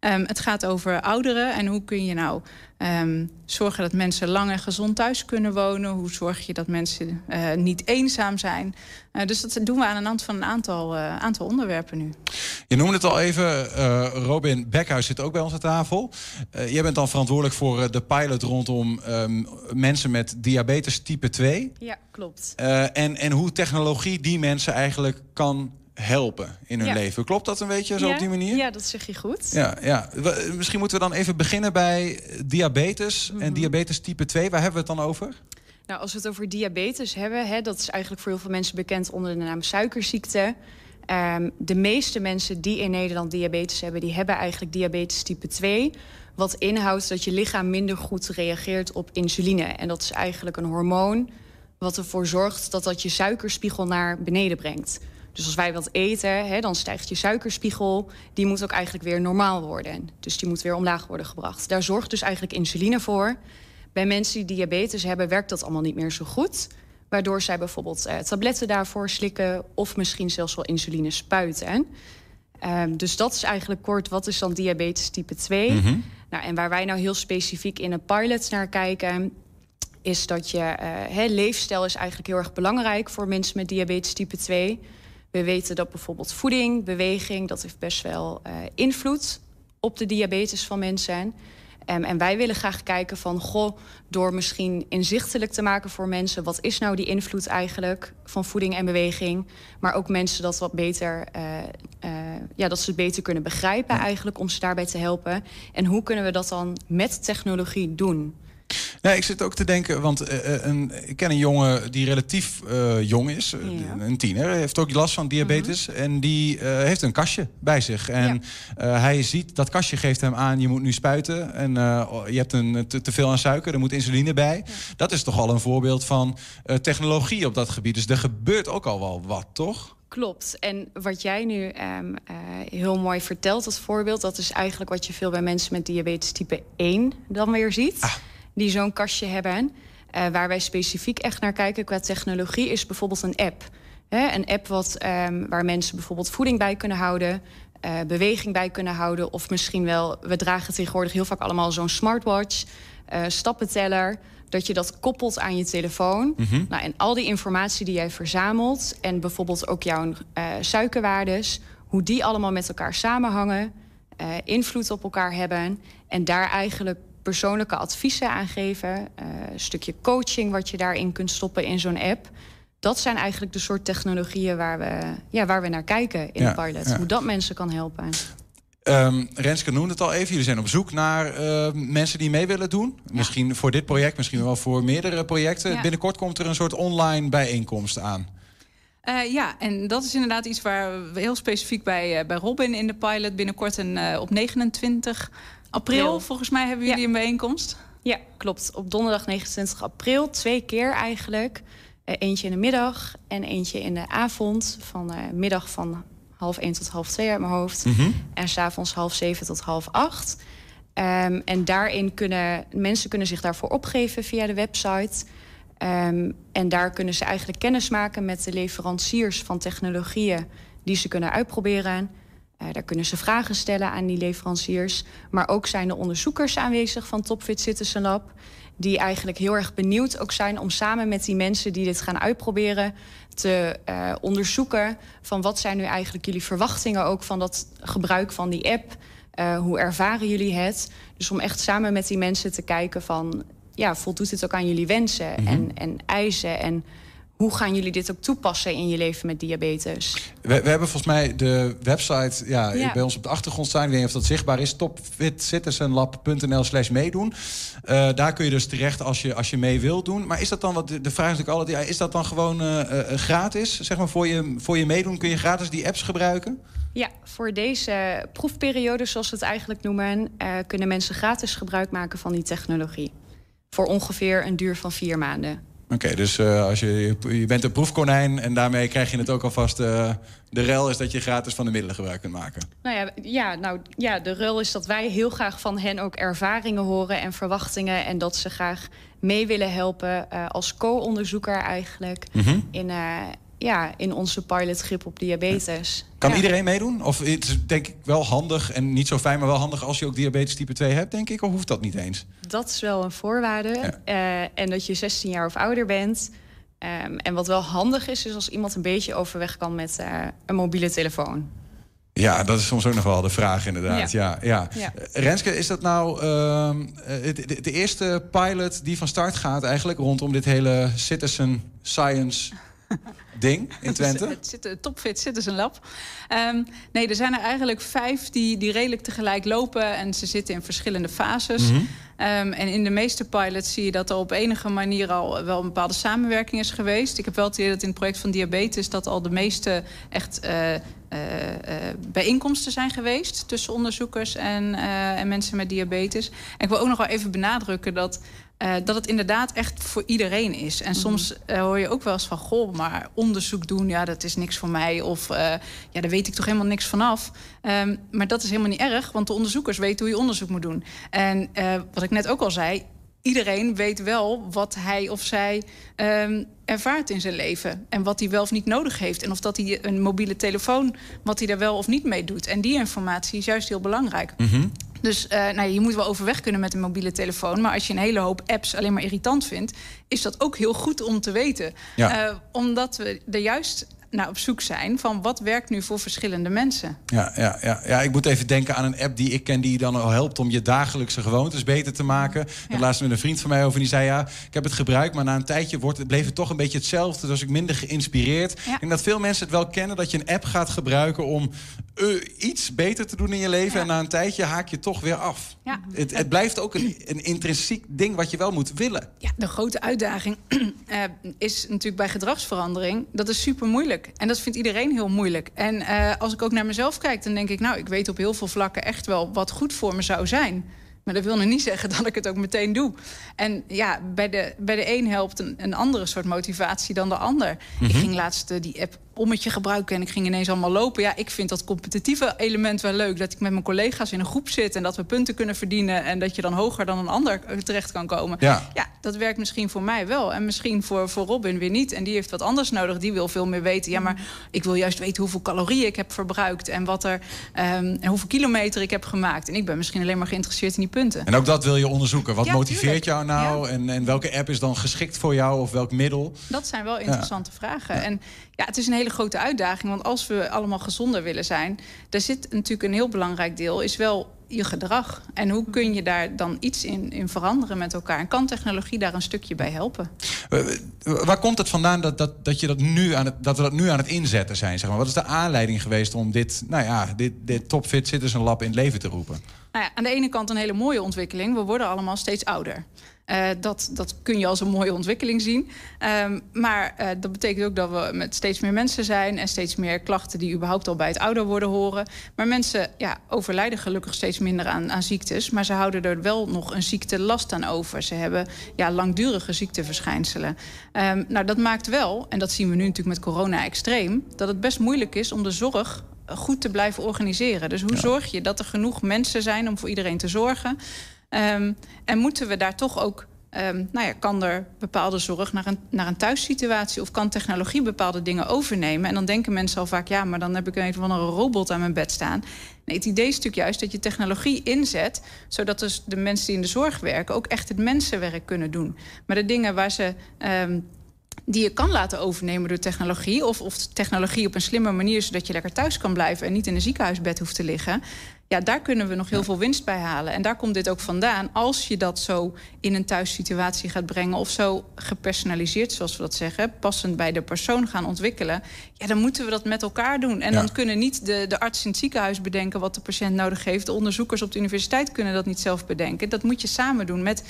Ehm, het gaat over ouderen en hoe kun je nou ehm, zorgen dat mensen lang en gezond thuis kunnen wonen. Hoe zorg je dat mensen eh, niet eenzaam zijn. Uh, dus dat doen we aan de hand van een aantal, uh, aantal onderwerpen nu. Je noemde het al even, Robin Bekhuis zit ook bij ons aan tafel. jij bent dan verantwoordelijk voor de pilot rondom um, mensen met diabetes type 2. Ja, klopt. en, en hoe technologie die mensen eigenlijk kan helpen in hun leven. Klopt dat een beetje zo op die manier? Ja, dat zeg je goed. Ja, ja. Misschien moeten we dan even beginnen bij diabetes en mhm. diabetes type 2. Waar hebben we het dan over? Nou, als we het over diabetes hebben, hè, dat is eigenlijk voor heel veel mensen bekend onder de naam suikerziekte. Um, de meeste mensen die in Nederland diabetes hebben, die hebben eigenlijk diabetes type 2. Wat inhoudt dat je lichaam minder goed reageert op insuline. En dat is eigenlijk een hormoon wat ervoor zorgt dat dat je suikerspiegel naar beneden brengt. Dus als wij wat eten, hè, dan stijgt je suikerspiegel. Die moet ook eigenlijk weer normaal worden. Dus die moet weer omlaag worden gebracht. Daar zorgt dus eigenlijk insuline voor. Bij mensen die diabetes hebben, werkt dat allemaal niet meer zo goed. Waardoor zij bijvoorbeeld eh, tabletten daarvoor slikken... of misschien zelfs wel insuline spuiten. Um, dus dat is eigenlijk kort, wat is dan diabetes type 2? Mhm. nou, en waar wij nou heel specifiek in een pilot naar kijken... is dat je... Uh, leefstijl is eigenlijk heel erg belangrijk voor mensen met diabetes type 2... We weten dat bijvoorbeeld voeding, beweging, dat heeft best wel uh, invloed op de diabetes van mensen. Um, en wij willen graag kijken van, goh, door misschien inzichtelijk te maken voor mensen... wat is nou die invloed eigenlijk van voeding en beweging... maar ook mensen dat wat beter, uh, uh, ja, dat ze het beter kunnen begrijpen eigenlijk... om ze daarbij te helpen. En hoe kunnen we dat dan met technologie doen? Nee, ik zit ook te denken, want uh, een, ik ken een jongen die relatief uh, jong is, ja. een tiener, heeft ook last van diabetes. Mm -hmm. En die uh, heeft een kastje bij zich. En ja. hij ziet, dat kastje geeft hem aan, je moet nu spuiten. En je hebt een, te, te, veel aan suiker, er moet insuline bij. Ja. Dat is toch al een voorbeeld van technologie op dat gebied. Dus er gebeurt ook al wel wat, toch? Klopt. En wat jij nu um, heel mooi vertelt als voorbeeld... dat is eigenlijk wat je veel bij mensen met diabetes type 1 dan weer ziet. Ah die zo'n kastje hebben. Uh, waar wij specifiek echt naar kijken qua technologie is bijvoorbeeld een app. Een app wat, um, waar mensen bijvoorbeeld voeding bij kunnen houden, uh, beweging bij kunnen houden. Of misschien wel, we dragen tegenwoordig heel vaak allemaal zo'n smartwatch, uh, stappenteller. Dat je dat koppelt aan je telefoon. Mm -hmm. nou, en al die informatie die jij verzamelt, en bijvoorbeeld ook jouw suikerwaardes, hoe die allemaal met elkaar samenhangen, invloed op elkaar hebben. En daar eigenlijk persoonlijke adviezen aangeven. Uh, een stukje coaching wat je daarin kunt stoppen in zo'n app. Dat zijn eigenlijk de soort technologieën waar we, ja, waar we naar kijken in ja, de pilot. Ja. Hoe dat mensen kan helpen. Um, Renske noemde het al even. Jullie zijn op zoek naar uh, mensen die mee willen doen. Ja. Misschien voor dit project, misschien wel voor meerdere projecten. Ja. Binnenkort komt er een soort online bijeenkomst aan. Uh, ja, en dat is inderdaad iets waar we heel specifiek bij, uh, bij Robin in de pilot binnenkort een, op 29 april, volgens mij hebben jullie ja. een bijeenkomst. Ja, klopt. Op donderdag 29 april, twee keer eigenlijk. Uh, eentje in de middag en eentje in de avond. Van uh, middag van half één tot half twee uit mijn hoofd. Mm -hmm. En s'avonds half zeven tot half acht. Um, en daarin kunnen mensen kunnen zich daarvoor opgeven via de website. Um, en daar kunnen ze eigenlijk kennis maken met de leveranciers van technologieën die ze kunnen uitproberen. Uh, daar kunnen ze vragen stellen aan die leveranciers. Maar ook zijn er onderzoekers aanwezig van Topfit Citizen Lab... die eigenlijk heel erg benieuwd ook zijn om samen met die mensen die dit gaan uitproberen... te uh, onderzoeken van wat zijn nu eigenlijk jullie verwachtingen ook van dat gebruik van die app... Uh, hoe ervaren jullie het? Dus om echt samen met die mensen te kijken van... ja, voldoet dit ook aan jullie wensen mm -hmm. en, en eisen... en hoe gaan jullie dit ook toepassen in je leven met diabetes? We, we hebben volgens mij de website ja, ja, bij ons op de achtergrond staan. Ik weet niet of dat zichtbaar is. topfitcitizenlab.nl slash meedoen. Uh, daar kun je dus terecht als je, als je mee wilt doen. Maar is dat dan, wat de vraag is natuurlijk altijd... Ja, is dat dan gewoon uh, uh, gratis? Zeg maar voor je, voor je meedoen kun je gratis die apps gebruiken? Ja, voor deze proefperiode, zoals we het eigenlijk noemen... kunnen mensen gratis gebruik maken van die technologie. Voor ongeveer een duur van vier maanden. Oké, okay, dus uh, als je, je bent een proefkonijn en daarmee krijg je het ook alvast. Uh, de rel is dat je gratis van de middelen gebruik kunt maken. Nou ja, ja, nou, ja, de rel is dat wij heel graag van hen ook ervaringen horen en verwachtingen. En dat ze graag mee willen helpen uh, als co-onderzoeker eigenlijk. Mm -hmm. in, ja, in onze pilotgrip op diabetes. Kan Ja. iedereen meedoen? Of het is denk ik wel handig en niet zo fijn, maar wel handig als je ook diabetes type 2 hebt, denk ik? Of hoeft dat niet eens? Dat is wel een voorwaarde. Eh, en dat je 16 jaar of ouder bent. Ehm, en wat wel handig is, is als iemand een beetje overweg kan met eh, een mobiele telefoon. Ja, dat is soms ook nog wel de vraag inderdaad. Ja. Ja, Ja. Eh, Renske, is dat nou ehm, eh, de eerste pilot die van start gaat eigenlijk rondom dit hele citizen science ding in Twente? Het zit, het Topfit Citizen Lab. Ehm, nee, er zijn er eigenlijk vijf die, die redelijk tegelijk lopen. En ze zitten in verschillende fases. Mhm. Ehm, en in de meeste pilots zie je dat er op enige manier al wel een bepaalde samenwerking is geweest. Ik heb wel het idee dat in het project van diabetes... dat al de meeste echt eh, eh, eh, bijeenkomsten zijn geweest... tussen onderzoekers en, en mensen met diabetes. En ik wil ook nog wel even benadrukken dat... eh, dat het inderdaad echt voor iedereen is. En soms eh, hoor je ook wel eens van... goh, maar onderzoek doen, ja, dat is niks voor mij. Of eh, ja, daar weet ik toch helemaal niks vanaf. Ehm maar dat is helemaal niet erg, want de onderzoekers weten hoe je onderzoek moet doen. En eh, wat ik net ook al zei... Iedereen weet wel wat hij of zij ehm, ervaart in zijn leven. En wat hij wel of niet nodig heeft. En of dat hij een mobiele telefoon, wat hij daar wel of niet mee doet. En die informatie is juist heel belangrijk. Dus eh, nou, ja, je moet wel overweg kunnen met een mobiele telefoon. Maar als je een hele hoop apps alleen maar irritant vindt, is dat ook heel goed om te weten. Ja. Eh, omdat we er juist naar op zoek zijn van wat werkt nu voor verschillende mensen. Ja, ja, ja, ja, ik moet even denken aan een app die ik ken... die je dan al helpt om je dagelijkse gewoontes beter te maken. Had laatst met een vriend van mij over die zei... ja, ik heb het gebruikt, maar na een tijdje wordt het, bleef het toch een beetje hetzelfde. Dus was ik minder geïnspireerd. Ik denk dat veel mensen het wel kennen... dat je een app gaat gebruiken om eh, iets beter te doen in je leven... en na een tijdje haak je toch weer af. Ja. Het, het blijft ook een, een intrinsiek ding wat je wel moet willen. Ja, de grote uitdaging [clears throat] eh, is natuurlijk bij gedragsverandering. Dat is super moeilijk. En dat vindt iedereen heel moeilijk. En eh, als ik ook naar mezelf kijk, dan denk ik, nou, ik weet op heel veel vlakken echt wel wat goed voor me zou zijn. Maar dat wil nog niet [laughs] zeggen dat ik het ook meteen doe. En ja, bij de, bij de een helpt een, een andere soort motivatie dan de ander. Ik ging laatst die app ommetje gebruiken en ik ging ineens allemaal lopen. Ja, ik vind dat competitieve element wel leuk. Dat ik met mijn collega's in een groep zit en dat we punten kunnen verdienen. En dat je dan hoger dan een ander eh, terecht kan komen. Ja. ja dat werkt misschien voor mij wel. En misschien voor, voor Robin weer niet. En die heeft wat anders nodig. Die wil veel meer weten. Ja, maar ik wil juist weten hoeveel calorieën ik heb verbruikt. En, wat er, ehm, en hoeveel kilometer ik heb gemaakt. En ik ben misschien alleen maar geïnteresseerd in die punten. En ook dat wil je onderzoeken. Wat Ja, motiveert tuurlijk. jou nou? En, en welke app is dan geschikt voor jou? Of welk middel? Dat zijn wel interessante vragen. En ja, het is een hele grote uitdaging. Want als we allemaal gezonder willen zijn, daar zit natuurlijk een heel belangrijk deel, is wel je gedrag. En hoe kun je daar dan iets in, in veranderen met elkaar? En kan technologie daar een stukje bij helpen? Eh, Waar komt het vandaan dat, dat, dat, je dat, nu aan het, dat we dat nu aan het inzetten zijn? Zeg maar? Wat is de aanleiding geweest om dit, nou ja, dit, dit Topfit Citizen Lab in het leven te roepen? Nou ja, aan de ene kant een hele mooie ontwikkeling. We worden allemaal steeds ouder. Eh, dat, dat kun je als een mooie ontwikkeling zien. Ehm, maar eh, dat betekent ook dat we met steeds meer mensen zijn... en steeds meer klachten die überhaupt al bij het ouder worden horen. Maar mensen ja, overlijden gelukkig steeds minder aan, aan ziektes... maar ze houden er wel nog een ziektelast aan over. Ze hebben ja, langdurige ziekteverschijnselen. Ehm, nou, dat maakt wel, en dat zien we nu natuurlijk met corona extreem... dat het best moeilijk is om de zorg goed te blijven organiseren. Dus hoe zorg je dat er genoeg mensen zijn om voor iedereen te zorgen? Ehm, en moeten we daar toch ook... ehm, nou ja, kan er bepaalde zorg naar een, naar een thuissituatie... of kan technologie bepaalde dingen overnemen? En dan denken mensen al vaak... ja, maar dan heb ik een of andere robot aan mijn bed staan. Nee, het idee is natuurlijk juist dat je technologie inzet... zodat dus de mensen die in de zorg werken... ook echt het mensenwerk kunnen doen. Maar de dingen waar ze... ehm, die je kan laten overnemen door technologie... Of, of technologie op een slimme manier... zodat je lekker thuis kan blijven... en niet in een ziekenhuisbed hoeft te liggen... ja, daar kunnen we nog heel veel winst bij halen. En daar komt dit ook vandaan. Als je dat zo in een thuissituatie gaat brengen... of zo gepersonaliseerd, zoals we dat zeggen... passend bij de persoon gaan ontwikkelen... ja, dan moeten we dat met elkaar doen. En Ja. dan kunnen niet de, de arts in het ziekenhuis bedenken... wat de patiënt nodig heeft. De onderzoekers op de universiteit kunnen dat niet zelf bedenken. Dat moet je samen doen met...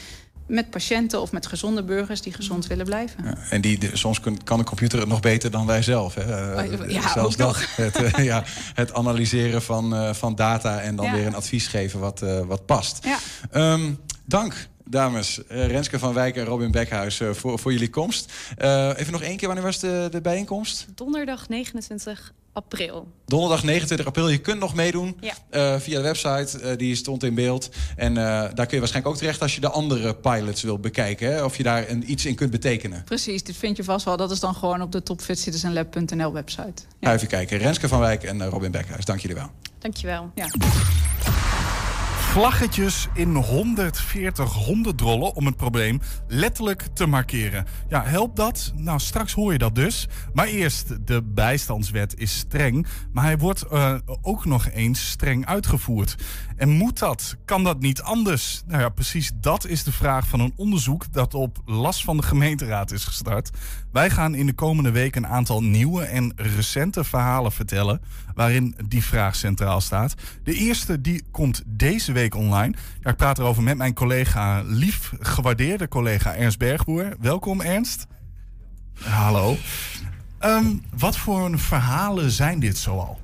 Met patiënten of met gezonde burgers die gezond willen blijven. En die, de- soms kun- kan een computer het nog beter dan wij zelf. Hè? Eh, Oh, ja, Zelfs dat. nog. Het, eh, ja, het analyseren van, eh, van data en dan weer een advies geven wat, eh, wat past. Ehm, dank dames. Eh, Renske van Wijk en Robin Bekhuis eh, voor, voor jullie komst. Eh, even nog één keer, wanneer was de, de bijeenkomst? Donderdag 29 april. Donderdag 29 april. Je kunt nog meedoen Ja. eh, via de website. eh, die stond in beeld. En eh, daar kun je waarschijnlijk ook terecht als je de andere pilots wil bekijken. Hè? Of je daar een, iets in kunt betekenen. Precies, dit vind je vast wel. Dat is dan gewoon op de topfitcitizenlab.nl website. Ga even kijken. Renske van Wijk en Robin Bekhuis. Dank jullie wel. Dankjewel. Ja. Vlaggetjes in 140 hondendrollen om het probleem letterlijk te markeren. Ja, helpt dat? Nou, straks hoor je dat dus. Maar eerst, de bijstandswet is streng, maar hij wordt eh, ook nog eens streng uitgevoerd. En moet dat? Kan dat niet anders? Nou ja, precies dat is de vraag van een onderzoek dat op last van de gemeenteraad is gestart. Wij gaan in de komende week een aantal nieuwe en recente verhalen vertellen waarin die vraag centraal staat. De eerste die komt deze week online. Ja, ik praat erover met mijn collega, lief gewaardeerde collega Ernst Bergboer. Welkom Ernst. Hallo. Ehm, wat voor een verhalen zijn dit zoal?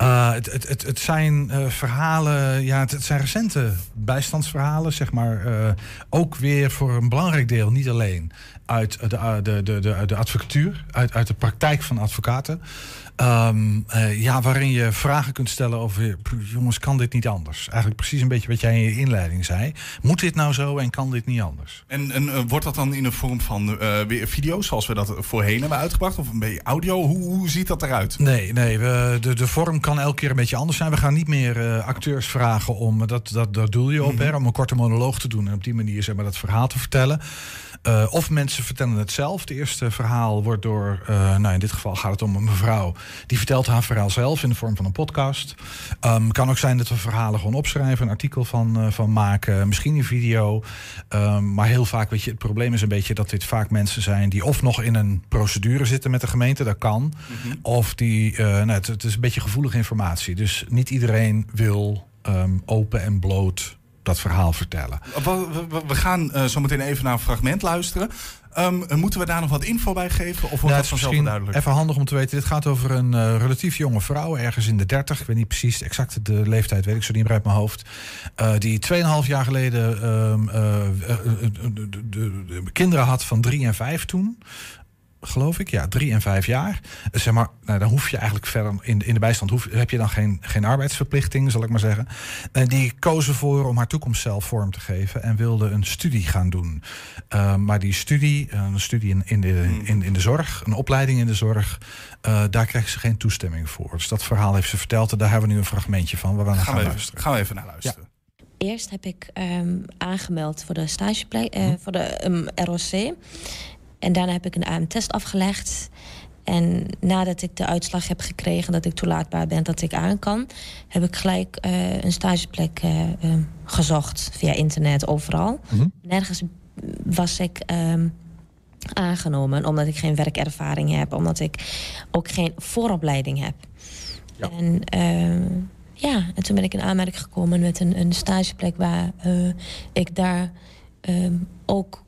Uh, het, het, het, zijn uh, verhalen, ja, het, zijn recente bijstandsverhalen, zeg maar. Uh, ook weer voor een belangrijk deel, niet alleen uit de, de, de, de, de advocatuur, uit, uit de praktijk van advocaten. Um, uh, ja, waarin je vragen kunt stellen over, jongens, kan dit niet anders? Eigenlijk precies een beetje wat jij in je inleiding zei. Moet dit nou zo en kan dit niet anders? En, en uh, wordt dat dan in de vorm van uh, weer video's, zoals we dat voorheen hebben uitgebracht? Of een beetje audio? Hoe, hoe ziet dat eruit? Nee, nee we, de, de vorm kan elke keer een beetje anders zijn. We gaan niet meer acteurs vragen om, dat, dat, dat doe je op, mm -hmm. hè, om een korte monoloog te doen en op die manier zeg maar, dat verhaal te vertellen. Uh, of mensen vertellen het zelf. Het eerste verhaal wordt door, uh, nou in dit geval gaat het om een mevrouw. Die vertelt haar verhaal zelf in de vorm van een podcast. Um, kan ook zijn dat we verhalen gewoon opschrijven, een artikel van, uh, van maken, misschien een video. Um, maar heel vaak, weet je, het probleem is een beetje dat dit vaak mensen zijn die of nog in een procedure zitten met de gemeente, dat kan. Mm -hmm. Of die, nou, het, het, is een beetje gevoelige informatie. Dus niet iedereen wil um, open en bloot dat verhaal vertellen. We, we, we gaan uh, zo meteen even naar een fragment luisteren. Um, moeten we daar nog wat info bij geven? Of wordt nou, dat vanzelf duidelijk? Even handig om te weten. Dit gaat over een uh, relatief jonge vrouw, ergens in de 30. Ik weet niet precies exact de leeftijd, weet ik zo niet meer uit mijn hoofd. Uh, die 2,5 jaar geleden um, de, de, de, kinderen had van 3 en 5 toen geloof ik. Ja, drie en vijf jaar. Zeg maar, nou, dan hoef je eigenlijk verder in, in de bijstand hoef, heb je dan geen, geen arbeidsverplichting, zal ik maar zeggen. En die kozen voor om haar toekomst zelf vorm te geven en wilde een studie gaan doen. Uh, maar die studie, een studie in, in, de, in, in de zorg, een opleiding in de zorg, uh, daar kreeg ze geen toestemming voor. Dus dat verhaal heeft ze verteld en daar hebben we nu een fragmentje van waar we naar gaan, gaan we luisteren. Even, gaan we even naar luisteren. Ja. Eerst heb ik um, aangemeld voor de stageplek, uh, hm. voor de um, ROC. En daarna heb ik een AM-test afgelegd. En nadat ik de uitslag heb gekregen dat ik toelaatbaar ben, dat ik aan kan, heb ik gelijk uh, een stageplek uh, uh, gezocht via internet, overal. Mm -hmm. Nergens was ik um, aangenomen, omdat ik geen werkervaring heb, omdat ik ook geen vooropleiding heb. Ja. En ja, en toen ben ik in aanmerking gekomen met een, een stageplek waar ik daar um, ook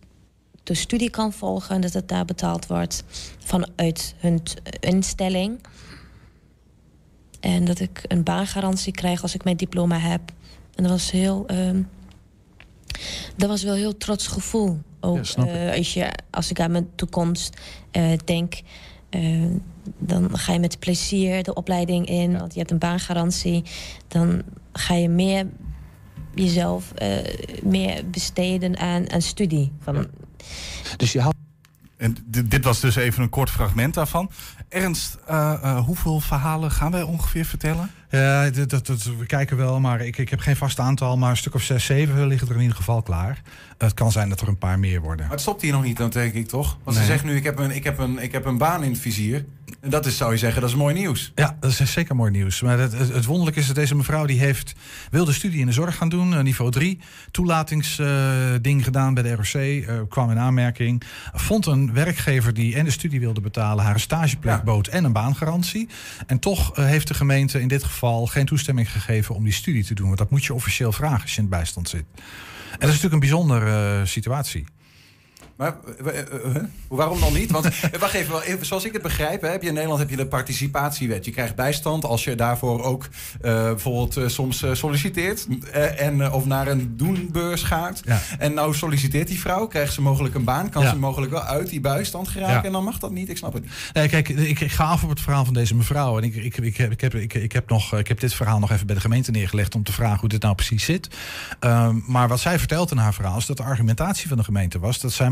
de studie kan volgen, dat het daar betaald wordt vanuit hun instelling. En dat ik een baangarantie krijg als ik mijn diploma heb. En dat was heel. Um, dat was wel een heel trots gevoel. Ook ja, uh, als, je, als ik aan mijn toekomst uh, denk. Uh, dan ga je met plezier de opleiding in, ja. want je hebt een baangarantie. Dan ga je meer jezelf meer besteden aan, aan studie. Van, ja. Dus je had. En dit was dus even een kort fragment daarvan. Ernst, uh, uh, hoeveel verhalen gaan wij ongeveer vertellen? Ja, dat, dat, dat, we kijken wel, maar ik, ik heb geen vast aantal. Maar een stuk of zes, zeven liggen er in ieder geval klaar. Het kan zijn dat er een paar meer worden. Maar het stopt hier nog niet, dan denk ik toch? Want nee. ze zegt nu, ik heb, een, ik, heb een, ik heb een baan in het vizier. En dat is, zou je zeggen, dat is mooi nieuws. Ja, dat is zeker mooi nieuws. Maar het, het, het wonderlijke is dat deze mevrouw die heeft, wilde studie in de zorg gaan doen. niveau 3, toelatingsding uh, gedaan bij de ROC. Uh, kwam in aanmerking. Vond een werkgever die en de studie wilde betalen... haar een stageplek ja. bood en een baangarantie. En toch uh, heeft de gemeente in dit geval geen toestemming gegeven... om die studie te doen. Want dat moet je officieel vragen als je in het bijstand zit. En dat is natuurlijk een bijzondere situatie. Maar eh, eh, eh, waarom dan niet? Want wacht even, wel even, zoals ik het begrijp, hè, heb je in Nederland heb je de participatiewet. Je krijgt bijstand als je daarvoor ook bijvoorbeeld soms solliciteert. en, of naar een doenbeurs gaat. Ja. En nou solliciteert die vrouw, krijgt ze mogelijk een baan, kan Ja. ze mogelijk wel uit die bijstand geraken. En dan mag dat niet, ik snap het niet. Nee, kijk, ik, ik ga af op het verhaal van deze mevrouw. En ik, ik, ik, heb, ik, heb, ik, ik, heb nog, ik heb dit verhaal nog even bij de gemeente neergelegd om te vragen hoe dit nou precies zit. Ehm, maar wat zij vertelt in haar verhaal is dat de argumentatie van de gemeente was dat zij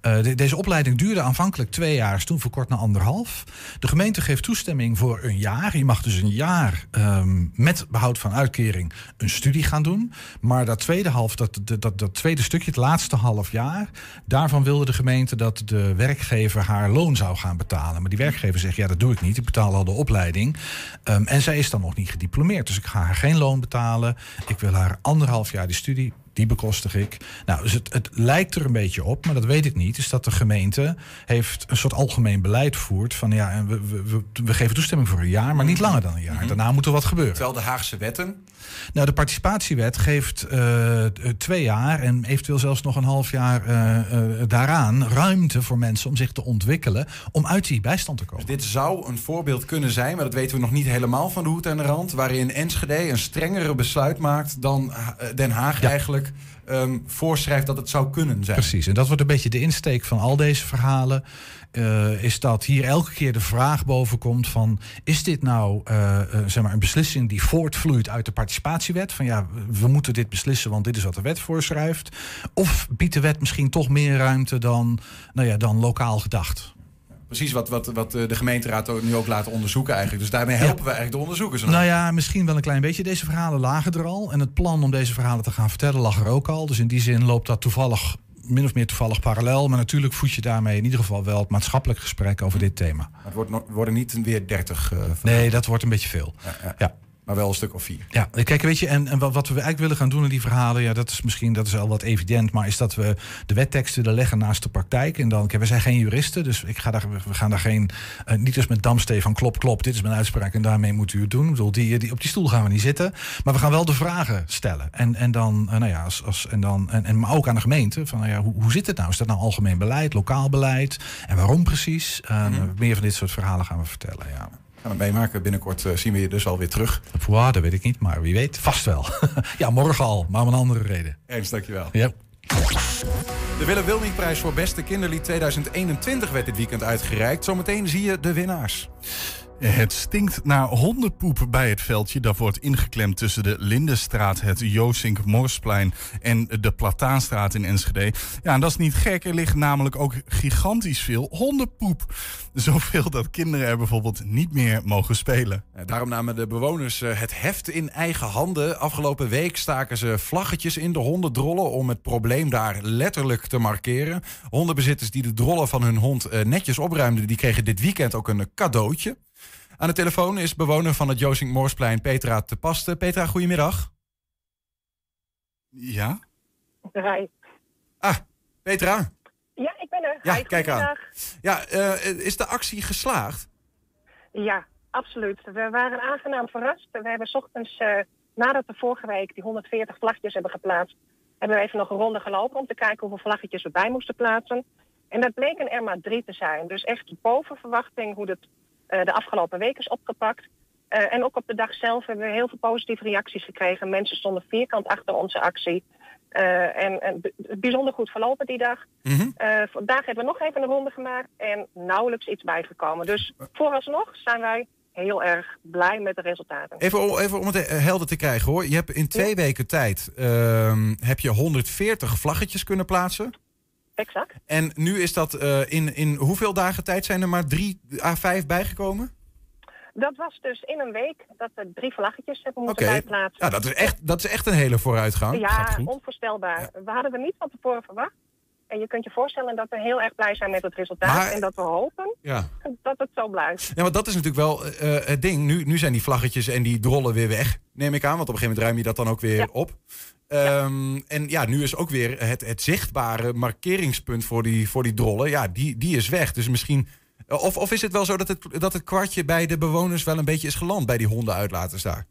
eh, de- deze opleiding duurde aanvankelijk twee jaar, is toen verkort naar anderhalf. De gemeente geeft toestemming voor een jaar. Je mag dus een jaar ehm, met behoud van uitkering een studie gaan doen. Maar dat tweede half, dat, dat, dat, dat tweede stukje, het laatste half jaar, daarvan wilde de gemeente dat de werkgever haar loon zou gaan betalen. Maar die werkgever zegt, ja, dat doe ik niet. Ik betaal al de opleiding. Ehm, en zij is dan nog niet gediplomeerd. Dus ik ga haar geen loon betalen. Ik wil haar anderhalf jaar die studie. Die bekostig ik. Nou, dus het, het lijkt er een beetje op, maar dat weet ik niet. Is dat de gemeente heeft een soort algemeen beleid voert. Van ja, en we, we, we, we geven toestemming voor een jaar, maar niet langer dan een jaar. Daarna moet er wat gebeuren. Terwijl de Haagse wetten. Nou, de participatiewet geeft eh, twee jaar en eventueel zelfs nog een half jaar eh, eh, daaraan ruimte voor mensen om zich te ontwikkelen, om uit die bijstand te komen. Dus dit zou een voorbeeld kunnen zijn, maar dat weten we nog niet helemaal van de hoed en de rand. Waarin Enschede een strengere besluit maakt dan Den Haag eigenlijk ehm, voorschrijft dat het zou kunnen zijn. Precies, en dat wordt een beetje de insteek van al deze verhalen. eh, is dat hier elke keer de vraag boven komt van... is dit nou eh, eh, zeg maar een beslissing die voortvloeit uit de participatiewet? Van ja, we moeten dit beslissen, want dit is wat de wet voorschrijft. Of biedt de wet misschien toch meer ruimte dan, nou ja, dan lokaal gedacht? Precies wat, wat, wat eh, de gemeenteraad nu ook laten onderzoeken eigenlijk. Dus daarmee helpen we eigenlijk de onderzoekers. Nou ja, misschien wel een klein beetje. Deze verhalen lagen er al. En het plan om deze verhalen te gaan vertellen lag er ook al. Dus in die zin loopt dat toevallig, min of meer toevallig parallel. Maar natuurlijk voed je daarmee in ieder geval wel het maatschappelijk gesprek over dit thema. Maar het wordt worden niet weer 30. eh, van- Nee, dat wordt een beetje veel. Ja. Maar wel een stuk of vier. Ja, kijk, weet je, en, en wat we eigenlijk willen gaan doen in die verhalen, ja, dat is misschien dat is al wat evident, maar is dat we de wetteksten er leggen naast de praktijk. En dan, kijk, we zijn geen juristen, dus ik ga daar, we gaan daar geen, eh, niet eens met damstee van klop, klop, dit is mijn uitspraak en daarmee moet u het doen. Ik bedoel, die, die, op die stoel gaan we niet zitten, maar we gaan wel de vragen stellen. En, en dan, eh, nou ja, als, als, en dan, en, en, maar ook aan de gemeente, van, nou ja, hoe, hoe zit het nou? Is dat nou algemeen beleid, lokaal beleid? En waarom precies? Eh, Meer van dit soort verhalen gaan we vertellen, ja. Gaan we meemaken. Binnenkort eh, zien we je dus alweer terug. Wow, dat weet ik niet, maar wie weet, vast wel. [laughs] ja, morgen al, maar om een andere reden. Ernst, dankjewel. Ja. De Willem Wilming-prijs voor beste kinderlied 2021 werd dit weekend uitgereikt. Zometeen zie je de winnaars. Het stinkt naar hondenpoep bij het veldje. Dat wordt ingeklemd tussen de Lindenstraat, het Joosink Morsplein en de Plataanstraat in Enschede. Ja, en dat is niet gek. Er ligt namelijk ook gigantisch veel hondenpoep. Zoveel dat kinderen er bijvoorbeeld niet meer mogen spelen. Daarom namen de bewoners eh, het heft in eigen handen. Afgelopen week staken ze vlaggetjes in de hondendrollen om het probleem daar letterlijk te markeren. Hondenbezitters die de drollen van hun hond eh, netjes opruimden, die kregen dit weekend ook een cadeautje. Aan de telefoon is bewoner van het Joosink Morsplein Petra te Paste. Petra, goedemiddag. Ja? Hi. Ah, Petra. Ja, ik ben er. Ja, Hi, kijk aan. Ja, eh, is de actie geslaagd? Ja, absoluut. We waren aangenaam verrast. We hebben 's ochtends, eh, nadat we vorige week die 140 vlaggetjes hebben geplaatst, hebben we even nog een ronde gelopen om te kijken hoeveel vlaggetjes we bij moesten plaatsen. En dat bleken er maar drie te zijn. Dus echt boven verwachting hoe het de afgelopen week is opgepakt. Eh, en ook op de dag zelf hebben we heel veel positieve reacties gekregen. Mensen stonden vierkant achter onze actie. Eh, en, en bijzonder goed verlopen die dag. Eh, vandaag hebben we nog even een ronde gemaakt en nauwelijks iets bijgekomen. Dus vooralsnog zijn wij heel erg blij met de resultaten. Even, om- even om het eh, helder te krijgen hoor. Je hebt in twee weken tijd ehm, heb je 140 vlaggetjes kunnen plaatsen. Exact. En nu is dat eh, in, in hoeveel dagen tijd zijn er maar drie à vijf bijgekomen? Dat was dus in een week dat we drie vlaggetjes hebben moeten bijplaatsen. Ja, dat is, echt, dat is echt een hele vooruitgang. Ja, onvoorstelbaar. We hadden er niet van tevoren verwacht. En je kunt je voorstellen dat we heel erg blij zijn met het resultaat. Maar- En dat we hopen Ja. dat het zo blijft. Ja, want dat is natuurlijk wel eh, het ding. Nu, nu zijn die vlaggetjes en die drollen weer weg, neem ik aan. Want op een gegeven moment ruim je dat dan ook weer op. Ehm, En ja, nu is ook weer het, het zichtbare markeringspunt voor die, voor die drollen. Ja, die, die is weg. Dus misschien. Of, of is het wel zo dat het, dat het kwartje bij de bewoners wel een beetje is geland bij die hondenuitlaters daar?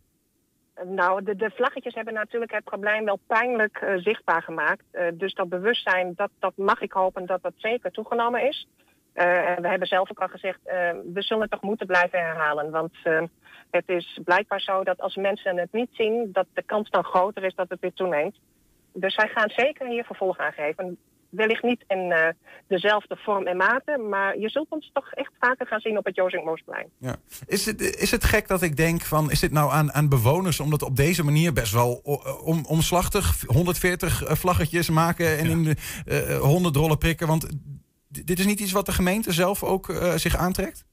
Nou, de, vlaggetjes hebben natuurlijk het probleem wel pijnlijk eh, zichtbaar gemaakt. Eh, dus dat bewustzijn, dat, dat mag ik hopen dat dat zeker toegenomen is. Eh, en we hebben zelf ook al gezegd, we zullen het toch moeten blijven herhalen. Want het is blijkbaar zo dat als mensen het niet zien, dat de kans dan groter is dat het weer toeneemt. Dus wij gaan zeker hier vervolg aan geven. Wellicht niet in eh, dezelfde vorm en mate, maar je zult ons toch echt vaker gaan zien op het Jozink Moosplein. Ja. Is, het, is het gek dat ik denk van, is dit nou aan, aan bewoners om dat op deze manier best wel om, omslachtig 140 vlaggetjes maken en in de eh, 100 rollen prikken? Want dit is niet iets wat de gemeente zelf ook eh, zich aantrekt?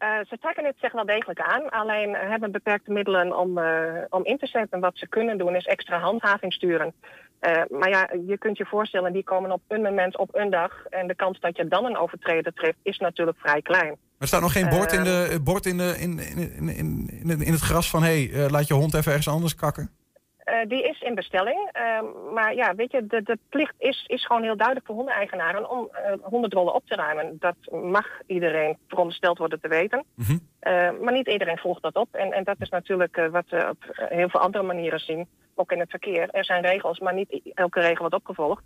Eh, ze trekken het zich wel degelijk aan, alleen hebben beperkte middelen om, eh, om in te zetten. Wat ze kunnen doen is extra handhaving sturen. Eh, maar ja, je kunt je voorstellen, die komen op een moment op een dag. En de kans dat je dan een overtreder treft is natuurlijk vrij klein. Er staat nog geen bord in, de, bord in, de, in, in, in, in, het- gras van... hé, hey, laat je hond even ergens anders kakken. Eh, die is in bestelling. Eh, maar ja, weet je, de, de plicht is, is gewoon heel duidelijk voor hondeneigenaren om hondendrollen op te ruimen. Dat mag iedereen verondersteld worden te weten. Eh, maar niet iedereen volgt dat op. En, en dat is natuurlijk wat we op heel veel andere manieren zien. Ook in het verkeer. Er zijn regels, maar niet elke regel wordt opgevolgd.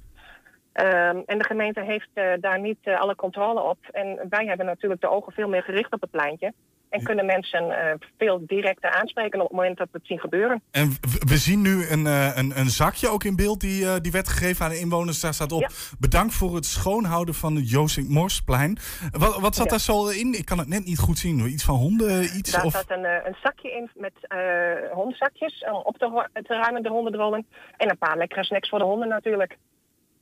Ehm, en de gemeente heeft daar niet alle controle op. En wij hebben natuurlijk de ogen veel meer gericht op het pleintje. En kunnen mensen eh, veel directer aanspreken op het moment dat we het zien gebeuren. En we zien nu een, eh, een, een zakje ook in beeld die, eh, die werd gegeven aan de inwoners. Daar staat op, bedankt voor het schoonhouden van het Jozink Morsplein. Wat, wat zat Ja. daar zo in? Ik kan het net niet goed zien. Iets van honden, iets? Daar of... zat een, een zakje in met hondzakjes om op te, te ruimen, de hondendrollen. En een paar lekkere snacks voor de honden natuurlijk.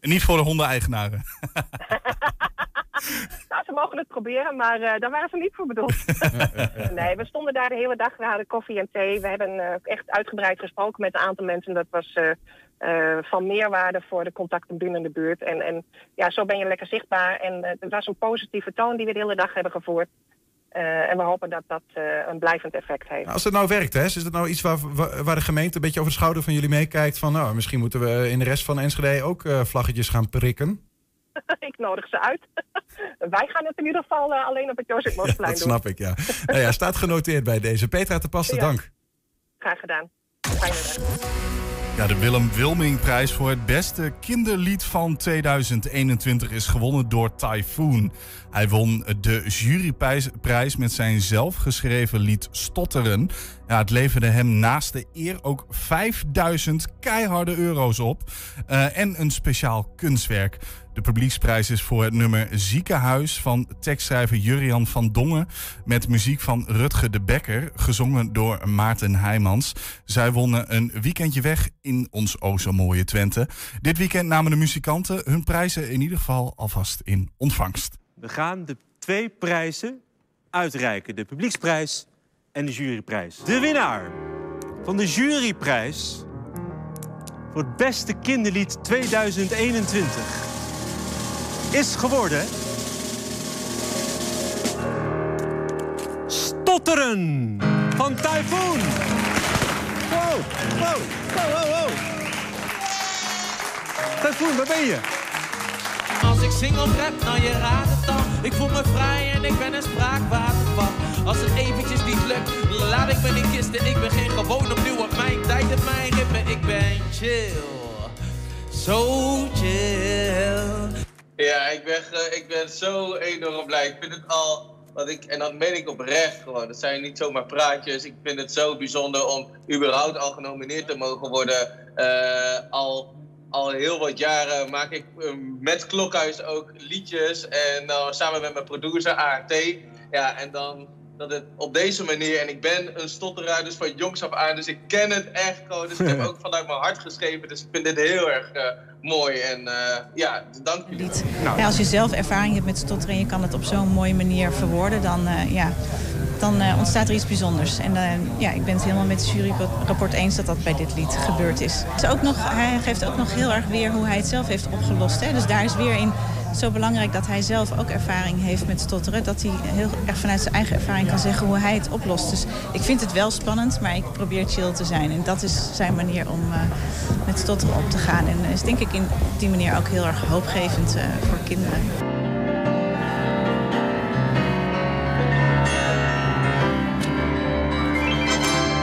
En niet voor de hondeneigenaren. [laughs] [laughs] Nou, ze mogen het proberen, maar eh, daar waren ze niet voor bedoeld. [laughs] nee, we stonden daar de hele dag. We hadden koffie en thee. We hebben eh, echt uitgebreid gesproken met een aantal mensen. Dat was eh, van meerwaarde voor de contacten binnen de buurt. En, en ja, zo ben je lekker zichtbaar. En het was een positieve toon die we de hele dag hebben gevoerd. En we hopen dat dat een blijvend effect heeft. Als het nou werkt, hè, is het nou iets waar, waar de gemeente een beetje over de schouder van jullie meekijkt? Van nou, misschien moeten we in de rest van Enschede ook vlaggetjes gaan prikken. [laughs] ik nodig ze uit. [laughs] Wij gaan het in ieder geval eh, alleen op het Jozef [laughs] dat doen. snap ik, ja. nou ja, staat genoteerd bij deze. Petra te passen, Ja. dank. Graag gedaan. Fijne dag. Ja, de Willem Wilming-prijs voor het beste kinderlied van 2021 is gewonnen door Typhoon. Hij won de juryprijs prijs met zijn zelfgeschreven lied Stotteren. Ja, het leverde hem naast de eer ook 5000 keiharde euro's op. eh, en een speciaal kunstwerk. De publieksprijs is voor het nummer Ziekenhuis van tekstschrijver Jurian van Dongen. Met muziek van Rutger de Bekker, gezongen door Maarten Heijmans. Zij wonnen een weekendje weg in ons o zo mooie Twente. Dit weekend namen de muzikanten hun prijzen in ieder geval alvast in ontvangst. We gaan de twee prijzen uitreiken. De publieksprijs en de juryprijs. De winnaar van de juryprijs voor het beste kinderlied 2021 is geworden... Stotteren van Typhoon. Wow, wow, wow, wow, wow. Typhoon, waar ben je? Als ik zing of rap, nou je raadt het dan. Ik voel me vrij en ik ben een spraakwater van. Als het eventjes niet lukt, laat ik me in kisten. Ik ben geen gewoon opnieuw op mijn tijd en mijn ritme. Ik ben chill, zo chill. Ja, ik ben, ik ben zo enorm blij. Ik vind het al, wat ik, en dat meen ik oprecht gewoon. Dat zijn niet zomaar praatjes. Ik vind het zo bijzonder om überhaupt al genomineerd te mogen worden. Eh, al, al heel wat jaren maak ik eh, met Klokhuis ook liedjes. En dan samen met mijn producer ART. Ja, en dan dat het op deze manier, en ik ben een stotteraar dus van jongs af aan, dus ik ken het echt gewoon. Dus ik heb [laughs] ook vanuit mijn hart geschreven, dus ik vind dit heel erg eh, mooi. En eh, ja, dank jullie. wel. Ja, als je zelf ervaring hebt met stotteren en je kan het op zo'n mooie manier verwoorden, dan, eh, ja, dan eh, ontstaat er iets bijzonders. En eh, ja, ik ben het helemaal met het juryrapport eens dat dat bij dit lied gebeurd is. Ook nog, hij geeft ook nog heel erg weer hoe hij het zelf heeft opgelost. Hè? Dus daar is weer in zo belangrijk dat hij zelf ook ervaring heeft met stotteren. Dat hij heel erg vanuit zijn eigen ervaring kan zeggen hoe hij het oplost. Dus ik vind het wel spannend, maar ik probeer chill te zijn. En dat is zijn manier om eh, met stotteren op te gaan. En is denk ik in die manier ook heel erg hoopgevend voor kinderen.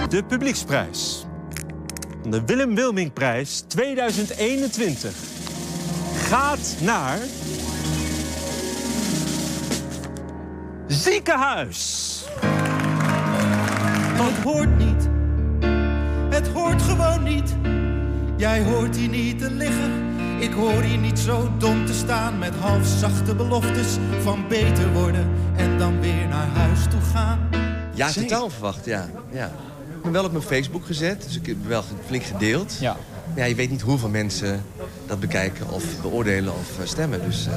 De publieksprijs de Willem Wilmingprijs 2021 gaat naar... Ziekenhuis. Het hoort niet. Het hoort gewoon niet. Jij hoort hier niet te liggen. Ik hoor hier niet zo dom te staan met halfzachte beloftes van beter worden en dan weer naar huis toe gaan. Ja, totaal verwacht, ja. ja. Ik ben wel op mijn Facebook gezet, dus ik heb wel flink gedeeld. Ja. Ja, je weet niet hoeveel mensen dat bekijken of beoordelen of eh, stemmen. Dus, eh,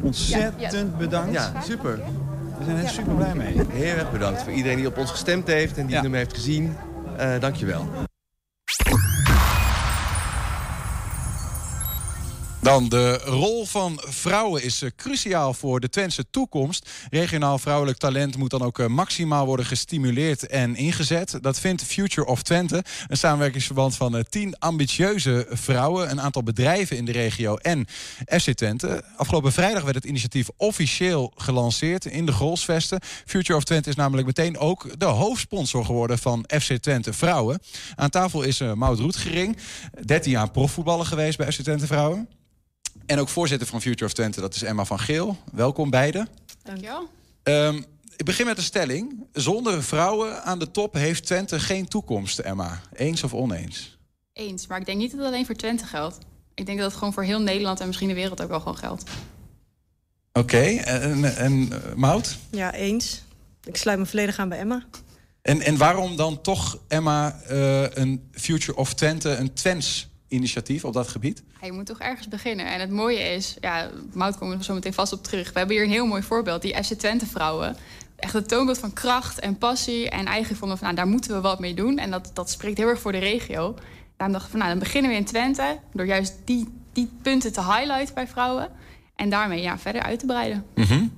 Ontzettend bedankt. Ja, super. We zijn er super blij mee. Heel erg bedankt voor iedereen die op ons gestemd heeft en die hem heeft gezien. Uh, dankjewel. Dan de rol van vrouwen is eh, cruciaal voor de Twentse toekomst. Regionaal vrouwelijk talent moet dan ook eh, maximaal worden gestimuleerd en ingezet. Dat vindt Future of Twente, een samenwerkingsverband van eh, tien ambitieuze vrouwen, een aantal bedrijven in de regio en FC Twente. Afgelopen vrijdag werd het initiatief officieel gelanceerd in de Grolsvesten. Future of Twente is namelijk meteen ook de hoofdsponsor geworden van FC Twente Vrouwen. Aan tafel is Maud Roetgering, 13 jaar profvoetballer geweest bij FC Twente Vrouwen. En ook voorzitter van Future of Twente, dat is Emma van Geel. Welkom beiden. Dankjewel. Um, ik begin met een stelling. Zonder vrouwen aan de top heeft Twente geen toekomst, Emma. Eens of oneens? Eens, maar ik denk niet dat het alleen voor Twente geldt. Ik denk dat het gewoon voor heel Nederland en misschien de wereld ook wel gewoon geldt. Oké, en, en uh, Mout? Ja, eens. Ik sluit me volledig aan bij Emma. En, en waarom dan toch, Emma, uh, een Future of Twente, een Twents initiatief op dat gebied? je moet toch ergens beginnen. En het mooie is, ja, Mout komt er zo meteen vast op terug. We hebben hier een heel mooi voorbeeld, die FC Twente vrouwen. Echt het toonbeeld van kracht en passie. En eigenlijk vonden van, nou, daar moeten we wat mee doen. En dat, dat spreekt heel erg voor de regio. Daarom dachten we van, nou, dan beginnen we in Twente... door juist die, die punten te highlighten bij vrouwen. En daarmee ja, verder uit te breiden. Mm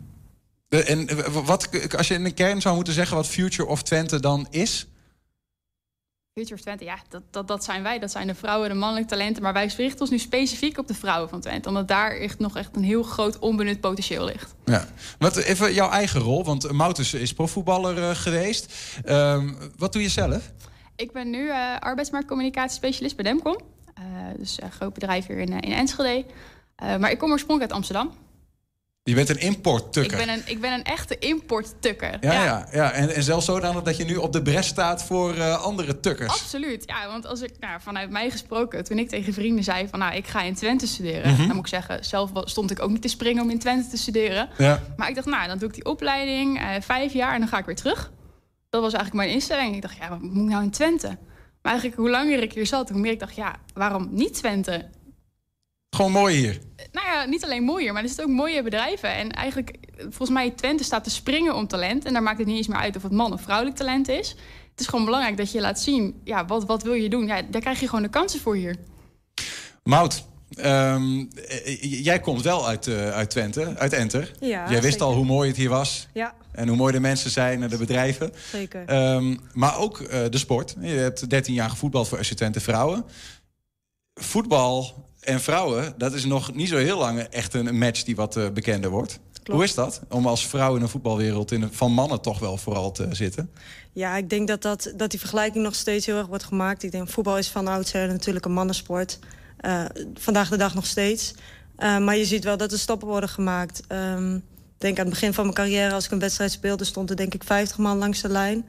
En wat, als je in de kern zou moeten zeggen wat Future of Twente dan is... Future of Twente, ja, dat, dat, dat zijn wij. Dat zijn de vrouwen, de mannelijke talenten. Maar wij richten ons nu specifiek op de vrouwen van Twente. Omdat daar echt nog echt een heel groot onbenut potentieel ligt. Ja. Wat, even jouw eigen rol, want Moutus is profvoetballer uh, geweest. Uh, wat doe je zelf? Ik ben nu uh, arbeidsmarktcommunicatiespecialist bij Demcom. Uh, dus een groot bedrijf hier in, in Enschede. maar ik kom oorspronkelijk uit Amsterdam. Je bent een importtukker. Ik ben een, ik ben een echte importtukker. Ja, ja. ja, ja. En, en zelfs zodanig dat je nu op de bres staat voor uh, andere tukkers. Absoluut. Ja, want als ik nou, vanuit mij gesproken, toen ik tegen vrienden zei van nou, ik ga in Twente studeren. Mhm. Dan moet ik zeggen, zelf stond ik ook niet te springen om in Twente te studeren. Ja. Maar ik dacht, nou, dan doe ik die opleiding, uh, vijf jaar en dan ga ik weer terug. Dat was eigenlijk mijn instelling. Ik dacht, ja, wat moet ik nou in Twente? Maar eigenlijk, hoe langer ik hier zat, hoe meer ik dacht, ja, waarom niet Twente? Gewoon mooi hier. Nou ja, niet alleen mooier, maar er zitten ook mooie bedrijven. En eigenlijk, volgens mij, Twente staat te springen om talent. En daar maakt het niet eens meer uit of het man of vrouwelijk talent is. Het is gewoon belangrijk dat je laat zien, ja, wat, wat wil je doen? Ja, daar krijg je gewoon de kansen voor hier. Mout, um, jij komt wel uit, uh, uit Twente, uit Enter. Ja, jij wist zeker. al hoe mooi het hier was. Ja. En hoe mooi de mensen zijn en de bedrijven. Zeker. Um, maar ook uh, de sport. Je hebt 13 jaar gevoetbald voor FC Twente Vrouwen. Voetbal en vrouwen, dat is nog niet zo heel lang echt een match die wat uh, bekender wordt. Klopt. Hoe is dat? Om als vrouw in een voetbalwereld in een, van mannen toch wel vooral te zitten? Ja, ik denk dat, dat, dat die vergelijking nog steeds heel erg wordt gemaakt. Ik denk, voetbal is van oudsher natuurlijk een mannensport. Uh, vandaag de dag nog steeds. Uh, maar je ziet wel dat er stappen worden gemaakt. Um, ik denk aan het begin van mijn carrière, als ik een wedstrijd speelde... stond er denk ik 50 man langs de lijn.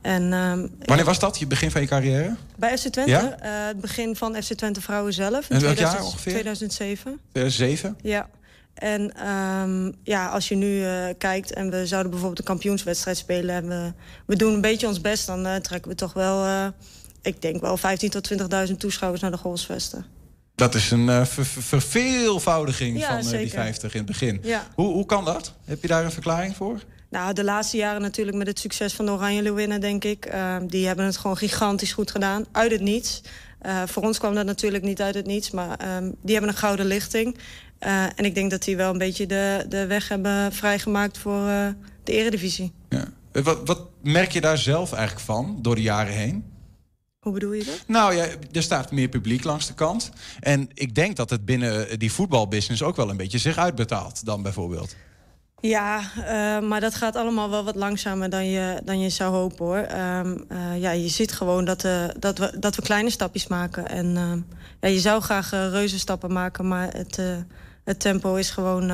En, um, Wanneer was dat, je begin van je carrière? Bij FC Twente. Ja? Uh, het begin van FC Twente Vrouwen zelf. In welk 2000, jaar ongeveer? 2007. 2007? Ja. En um, ja, als je nu uh, kijkt en we zouden bijvoorbeeld een kampioenswedstrijd spelen... en we, we doen een beetje ons best, dan uh, trekken we toch wel... Ik denk wel 15.000 tot 20.000 toeschouwers naar de Golfsvesten. Dat is een uh, ver verveelvoudiging ja, van uh, die 50 in het begin. Ja. Hoe, hoe kan dat? Heb je daar een verklaring voor? Nou, de laatste jaren natuurlijk met het succes van de Oranje Leeuwinnen, denk ik. Uh, die hebben het gewoon gigantisch goed gedaan. Uit het niets. Uh, voor ons kwam dat natuurlijk niet uit het niets. Maar um, die hebben een gouden lichting. Uh, en ik denk dat die wel een beetje de, de weg hebben vrijgemaakt voor de eredivisie. Ja. Wat, wat merk je daar zelf eigenlijk van, door de jaren heen? Hoe bedoel je dat? Nou ja, er staat meer publiek langs de kant. En ik denk dat het binnen die voetbalbusiness ook wel een beetje zich uitbetaalt dan bijvoorbeeld. Ja, eh, maar dat gaat allemaal wel wat langzamer dan je, dan je zou hopen hoor. Ehm, eh, ja, je ziet gewoon dat, eh, dat, we, dat we kleine stapjes maken. En ja, je zou graag uh, reuzenstappen maken, maar het, het tempo is gewoon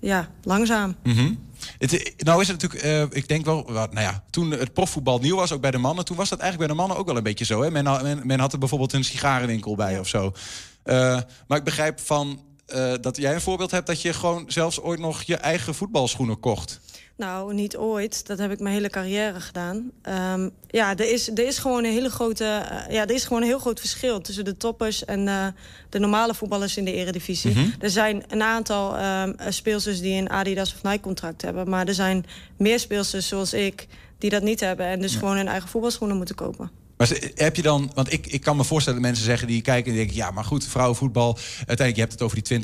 ja, langzaam. Mhm. Het, nou is het natuurlijk, ik denk wel, nou ja, toen het profvoetbal nieuw was, ook bij de mannen, toen was dat eigenlijk bij de mannen ook wel een beetje zo. Hè? Men, men, men had er bijvoorbeeld een sigarenwinkel bij of zo. maar ik begrijp van uh, dat jij een voorbeeld hebt dat je gewoon zelfs ooit nog je eigen voetbalschoenen kocht. Nou, niet ooit. Dat heb ik mijn hele carrière gedaan. Um, ja, er is, er is gewoon een hele grote. Uh, ja, er is gewoon een heel groot verschil tussen de toppers en uh, de normale voetballers in de eredivisie. Mm -hmm. Er zijn een aantal um, speelsters die een Adidas of Nike contract hebben. Maar er zijn meer speelsters zoals ik die dat niet hebben. En dus ja. gewoon hun eigen voetbalschoenen moeten kopen. Maar heb je dan, want ik, ik kan me voorstellen dat mensen zeggen die kijken en denken: ja, maar goed, vrouwenvoetbal, uiteindelijk je hebt het over die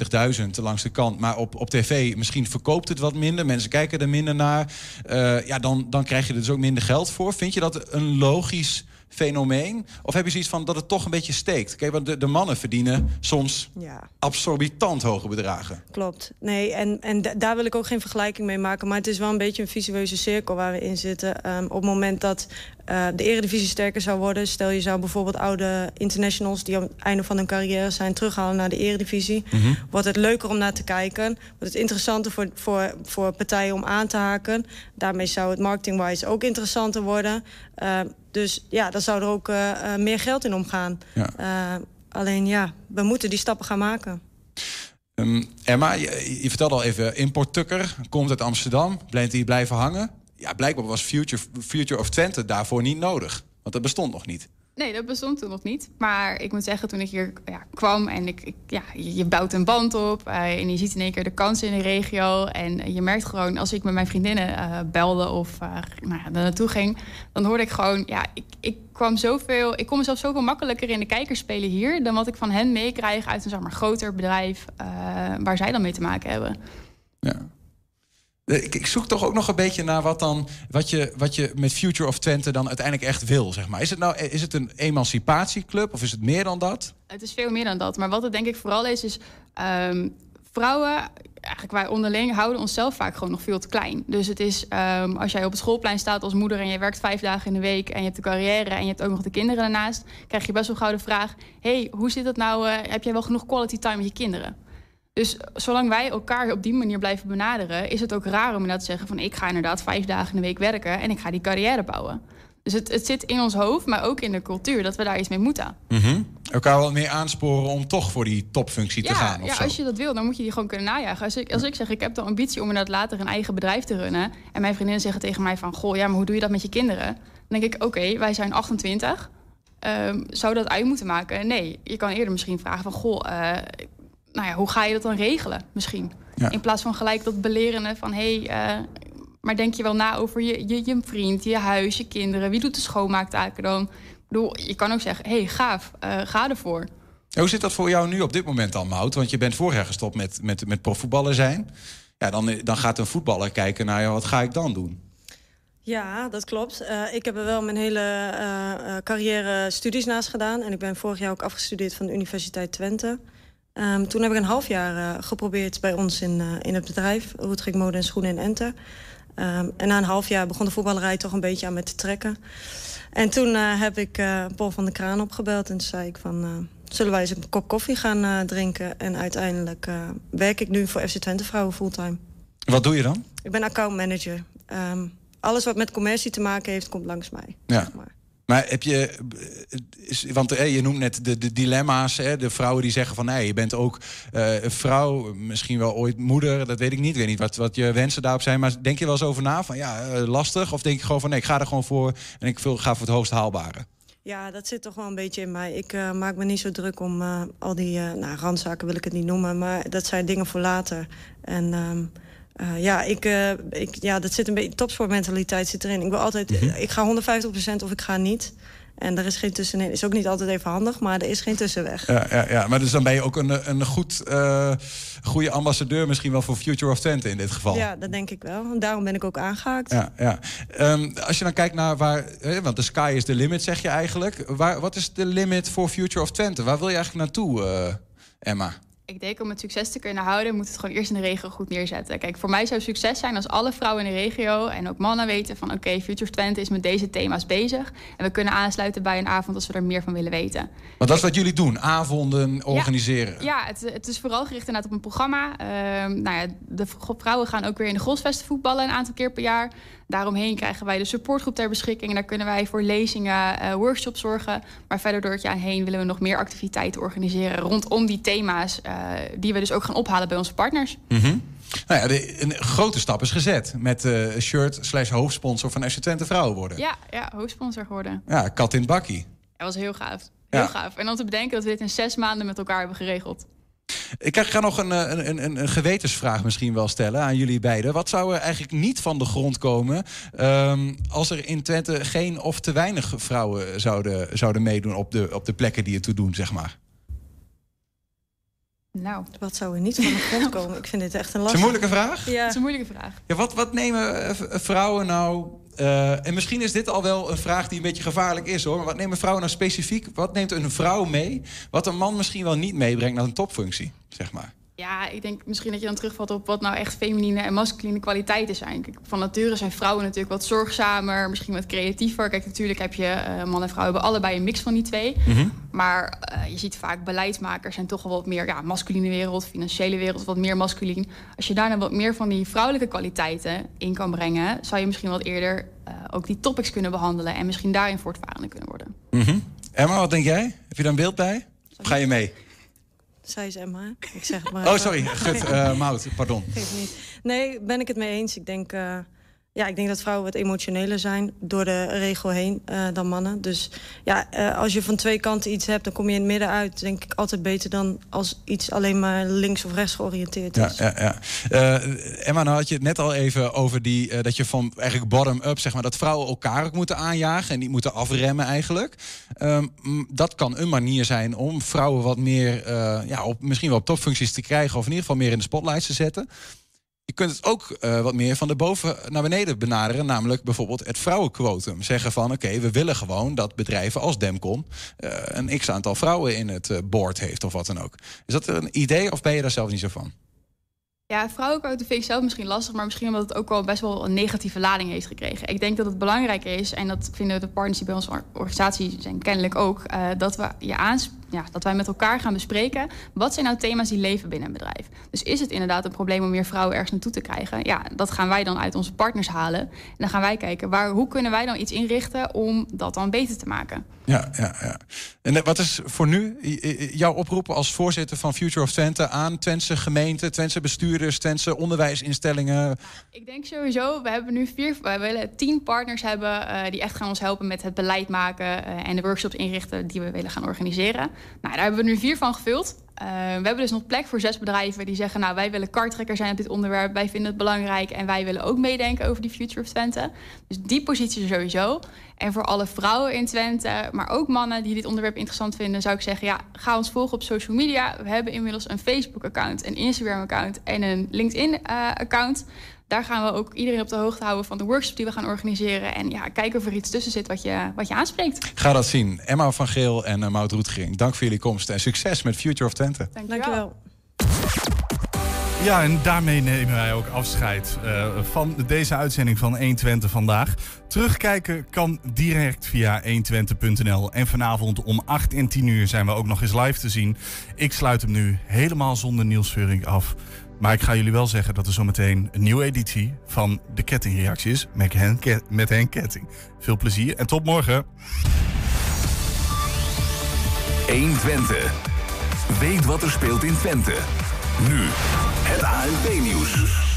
20.000 langs de kant, maar op, op tv misschien verkoopt het wat minder, mensen kijken er minder naar. Uh, ja, dan, dan krijg je er dus ook minder geld voor. Vind je dat een logisch fenomeen? Of heb je zoiets van dat het toch een beetje steekt? Kijk, want de, de mannen verdienen soms ja. absorbitant hoge bedragen. Klopt. Nee, en, en daar wil ik ook geen vergelijking mee maken. Maar het is wel een beetje een visueuze cirkel waar we in zitten. Um, op het moment dat uh, de eredivisie sterker zou worden... stel je zou bijvoorbeeld oude internationals... die op het einde van hun carrière zijn terughalen naar de eredivisie... Mm -hmm. wordt het leuker om naar te kijken. Wordt het interessanter voor, voor, voor partijen om aan te haken. Daarmee zou het marketing-wise ook interessanter worden. Uh, dus ja, dan zou er ook uh, uh, meer geld in omgaan. Ja. Alleen ja, we moeten die stappen gaan maken. Um, Emma, je, je vertelde al even, importtukker komt uit Amsterdam, blijft hier blijven hangen. Ja, blijkbaar was Future, Future of Twente daarvoor niet nodig. Want dat bestond nog niet. Nee, dat bestond toen nog niet. Maar ik moet zeggen, toen ik hier ja, kwam en ik, ik, ja, je bouwt een band op uh, en je ziet in één keer de kansen in de regio. En je merkt gewoon, als ik met mijn vriendinnen uh, belde of uh, nou daar naartoe ging, dan hoorde ik gewoon, ja, ik, ik kwam zoveel, ik kom mezelf zoveel makkelijker in de kijkers spelen hier dan wat ik van hen meekrijg uit een zeg maar, groter bedrijf waar zij dan mee te maken hebben. Ja. Ik, ik, zoek toch ook nog een beetje naar wat, dan, wat, je, wat je met Future of Twente dan uiteindelijk echt wil. Zeg maar. is, het nou, is het een emancipatieclub of is het meer dan dat? Het is veel meer dan dat. Maar wat het denk ik vooral is, is um, vrouwen, eigenlijk wij onderling, houden onszelf vaak gewoon nog veel te klein. Dus het is, um, als jij op het schoolplein staat als moeder en je werkt vijf dagen in de week en je hebt de carrière en je hebt ook nog de kinderen daarnaast, krijg je best wel gauw de vraag: hey, hoe zit het nou? Uh, heb jij wel genoeg quality time met je kinderen? Dus zolang wij elkaar op die manier blijven benaderen, is het ook raar om inderdaad te zeggen van ik ga inderdaad vijf dagen in de week werken en ik ga die carrière bouwen. Dus het, het zit in ons hoofd, maar ook in de cultuur dat we daar iets mee moeten. Mm -hmm. Elkaar wat meer aansporen om toch voor die topfunctie ja, te gaan. Of ja, zo. als je dat wil, dan moet je die gewoon kunnen najagen. Als ik, als ik zeg, ik heb de ambitie om inderdaad later een eigen bedrijf te runnen. En mijn vriendinnen zeggen tegen mij van, goh, ja, maar hoe doe je dat met je kinderen? Dan denk ik, oké, okay, wij zijn 28. Um, zou dat uit moeten maken? Nee, je kan eerder misschien vragen van, goh, uh, nou ja, hoe ga je dat dan regelen misschien? Ja. In plaats van gelijk dat belerende van... hé, hey, uh, maar denk je wel na over je, je, je vriend, je huis, je kinderen... wie doet de schoonmaaktaken dan? Ik bedoel, je kan ook zeggen, hé, hey, gaaf, uh, ga ervoor. Hoe zit dat voor jou nu op dit moment dan, Mout? Want je bent vorig jaar gestopt met, met, met profvoetballer zijn. Ja, dan, dan gaat een voetballer kijken naar, ja, wat ga ik dan doen? Ja, dat klopt. Uh, ik heb er wel mijn hele uh, carrière studies naast gedaan. En ik ben vorig jaar ook afgestudeerd van de Universiteit Twente. Um, toen heb ik een half jaar uh, geprobeerd bij ons in, uh, in het bedrijf, Roetrik Mode en Schoenen in Enter. Um, en na een half jaar begon de voetballerij toch een beetje aan me te trekken. En toen uh, heb ik Paul van de Kraan opgebeld en toen zei ik van... zullen wij eens een kop koffie gaan drinken? En uiteindelijk werk ik nu voor FC Twente Vrouwen fulltime. Wat doe je dan? Ik ben accountmanager. Um, alles wat met commercie te maken heeft, komt langs mij. Ja. Zeg maar. Maar heb je, want je noemt net de, dilemma's, hè, de vrouwen die zeggen van nee, je bent ook uh, een vrouw, misschien wel ooit moeder, dat weet ik niet. Ik weet niet wat, wat je wensen daarop zijn, maar denk je wel eens over na van ja, uh, lastig? Of denk je gewoon van nee, ik ga er gewoon voor en ik ga voor het hoogst haalbare? Ja, dat zit toch wel een beetje in mij. Ik maak me niet zo druk om al die, nou, randzaken wil ik het niet noemen, maar dat zijn dingen voor later. En um, Uh, ja, ik, uh, ik, ja, dat zit een beetje topsportmentaliteit zit erin. Ik wil altijd, mm -hmm. ik ga 150% of ik ga niet. En er is geen tussenin. Is ook niet altijd even handig, maar er is geen tussenweg. Ja, ja, ja. maar dus dan ben je ook een, een goed, uh, goede ambassadeur misschien wel voor Future of Twente in dit geval. Ja, dat denk ik wel. En daarom ben ik ook aangehaakt. Ja, ja. Um, als je dan kijkt naar waar, want de sky is the limit zeg je eigenlijk. Waar, wat is de limit voor Future of Twente? Waar wil je eigenlijk naartoe, Emma? Ik denk om het succes te kunnen houden, moet het gewoon eerst in de regio goed neerzetten. Kijk, voor mij zou succes zijn als alle vrouwen in de regio en ook mannen weten van oké, Future Twente is met deze thema's bezig. En we kunnen aansluiten bij een avond als we er meer van willen weten. Want dat is wat jullie doen, avonden organiseren. Ja, het, het is vooral gericht inderdaad op een programma. Ehm, nou ja, de vrouwen gaan ook weer in de golfsvesten voetballen een aantal keer per jaar. Daaromheen krijgen wij de supportgroep ter beschikking. En daar kunnen wij voor lezingen, uh, workshops zorgen. Maar verder door het jaar heen willen we nog meer activiteiten organiseren rondom die thema's. Uh, die we dus ook gaan ophalen bij onze partners. Mm -hmm. Nou ja, de, een grote stap is gezet met uh, shirt slash hoofdsponsor van FC Twente Vrouwen worden. Ja, ja, hoofdsponsor geworden. Ja, kat in het bakkie. Dat was heel gaaf. Heel ja. gaaf. En dan te bedenken dat we dit in zes maanden met elkaar hebben geregeld. Ik ga nog een, een, een, een, gewetensvraag misschien wel stellen aan jullie beiden. Wat zou er eigenlijk niet van de grond komen um, als er in Twente geen of te weinig vrouwen zouden, zouden meedoen op de, op de plekken die ertoe doen, zeg maar? Nou, wat zou er niet van de grond [laughs] komen? Ik vind dit echt een lastige... Het is een moeilijke vraag? Ja. Het is een moeilijke vraag. Ja, wat, wat nemen vrouwen nou... Uh, en misschien is dit al wel een vraag die een beetje gevaarlijk is hoor. Maar wat nemen vrouwen nou specifiek? Wat neemt een vrouw mee? Wat een man misschien wel niet meebrengt naar een topfunctie, zeg maar. Ja, ik denk misschien dat je dan terugvalt op wat nou echt feminine en masculine kwaliteiten zijn. Van nature zijn vrouwen natuurlijk wat zorgzamer, misschien wat creatiever. Kijk, natuurlijk heb je uh, man en vrouw hebben allebei een mix van die twee. Mm -hmm. Maar uh, je ziet vaak beleidsmakers zijn toch wel wat meer ja, masculine wereld, financiële wereld, wat meer masculien. Als je daar nou wat meer van die vrouwelijke kwaliteiten in kan brengen, zou je misschien wat eerder uh, ook die topics kunnen behandelen en misschien daarin voortvarender kunnen worden. Mm -hmm. Emma, wat denk jij? Heb je daar een beeld bij? Of ga je mee? Zij is Emma. Ik zeg het [laughs] maar. Oh, sorry. Gut, uh, Mout, pardon. Geef niet. Nee, ben ik het mee eens. Ik denk, uh, ja, ik denk dat vrouwen wat emotioneler zijn door de regel heen uh, dan mannen. Dus ja, als je van twee kanten iets hebt, dan kom je in het midden uit. Denk ik altijd beter dan als iets alleen maar links of rechts georiënteerd is. Ja, ja, ja. Emma, nou had je het net al even over die, dat je van eigenlijk bottom-up, zeg maar, dat vrouwen elkaar ook moeten aanjagen en niet moeten afremmen eigenlijk. Um, dat kan een manier zijn om vrouwen wat meer, ja, op, misschien wel op topfuncties te krijgen of in ieder geval meer in de spotlight te zetten. Je kunt het ook uh, wat meer van de boven naar beneden benaderen. Namelijk bijvoorbeeld het vrouwenquotum. Zeggen van oké, we willen gewoon dat bedrijven als Demcon... Uh, een x-aantal vrouwen in het uh, board heeft of wat dan ook. Is dat een idee of ben je daar zelf niet zo van? Ja, vrouwenquotum vind ik zelf misschien lastig... maar misschien omdat het ook wel best wel een negatieve lading heeft gekregen. Ik denk dat het belangrijk is, en dat vinden de partners die bij onze organisatie zijn kennelijk ook... dat we je aanspreken ja, dat wij met elkaar gaan bespreken... wat zijn nou thema's die leven binnen een bedrijf. Dus is het inderdaad een probleem om meer vrouwen ergens naartoe te krijgen? Ja, dat gaan wij dan uit onze partners halen. En dan gaan wij kijken, waar, hoe kunnen wij dan iets inrichten... om dat dan beter te maken? Ja, ja, ja. En wat is voor nu jouw oproep als voorzitter van Future of Twente... aan Twentse gemeenten, Twentse bestuurders, Twentse onderwijsinstellingen? Ik denk sowieso, we hebben nu vier, we willen tien partners hebben... Uh, die echt gaan ons helpen met het beleid maken... Uh, en de workshops inrichten die we willen gaan organiseren. Nou, daar hebben we nu vier van gevuld. Uh, we hebben dus nog plek voor zes bedrijven die zeggen... nou, wij willen kartrekker zijn op dit onderwerp. Wij vinden het belangrijk en wij willen ook meedenken over die Future of Twente. Dus die positie sowieso. En voor alle vrouwen in Twente, maar ook mannen die dit onderwerp interessant vinden... zou ik zeggen, ja, ga ons volgen op social media. We hebben inmiddels een Facebook-account, een Instagram-account en een LinkedIn-account. Daar gaan we ook iedereen op de hoogte houden van de workshops die we gaan organiseren. En ja, kijken of er iets tussen zit wat je, wat je aanspreekt. Ga dat zien. Emma van Geel en uh, Maud Roetgering. Dank voor jullie komst en succes met Future of Twente. Dank je wel. Ja, en daarmee nemen wij ook afscheid uh, van deze uitzending van 120 vandaag. Terugkijken kan direct via 120.nl. En vanavond om 8 en 10 uur zijn we ook nog eens live te zien. Ik sluit hem nu helemaal zonder Niels Veuring af. Maar ik ga jullie wel zeggen dat er zometeen een nieuwe editie van de Kettingreactie is met Henk Ketting. Veel plezier en tot morgen. 120. Weet wat er speelt in Twente. Nu het ANP-nieuws.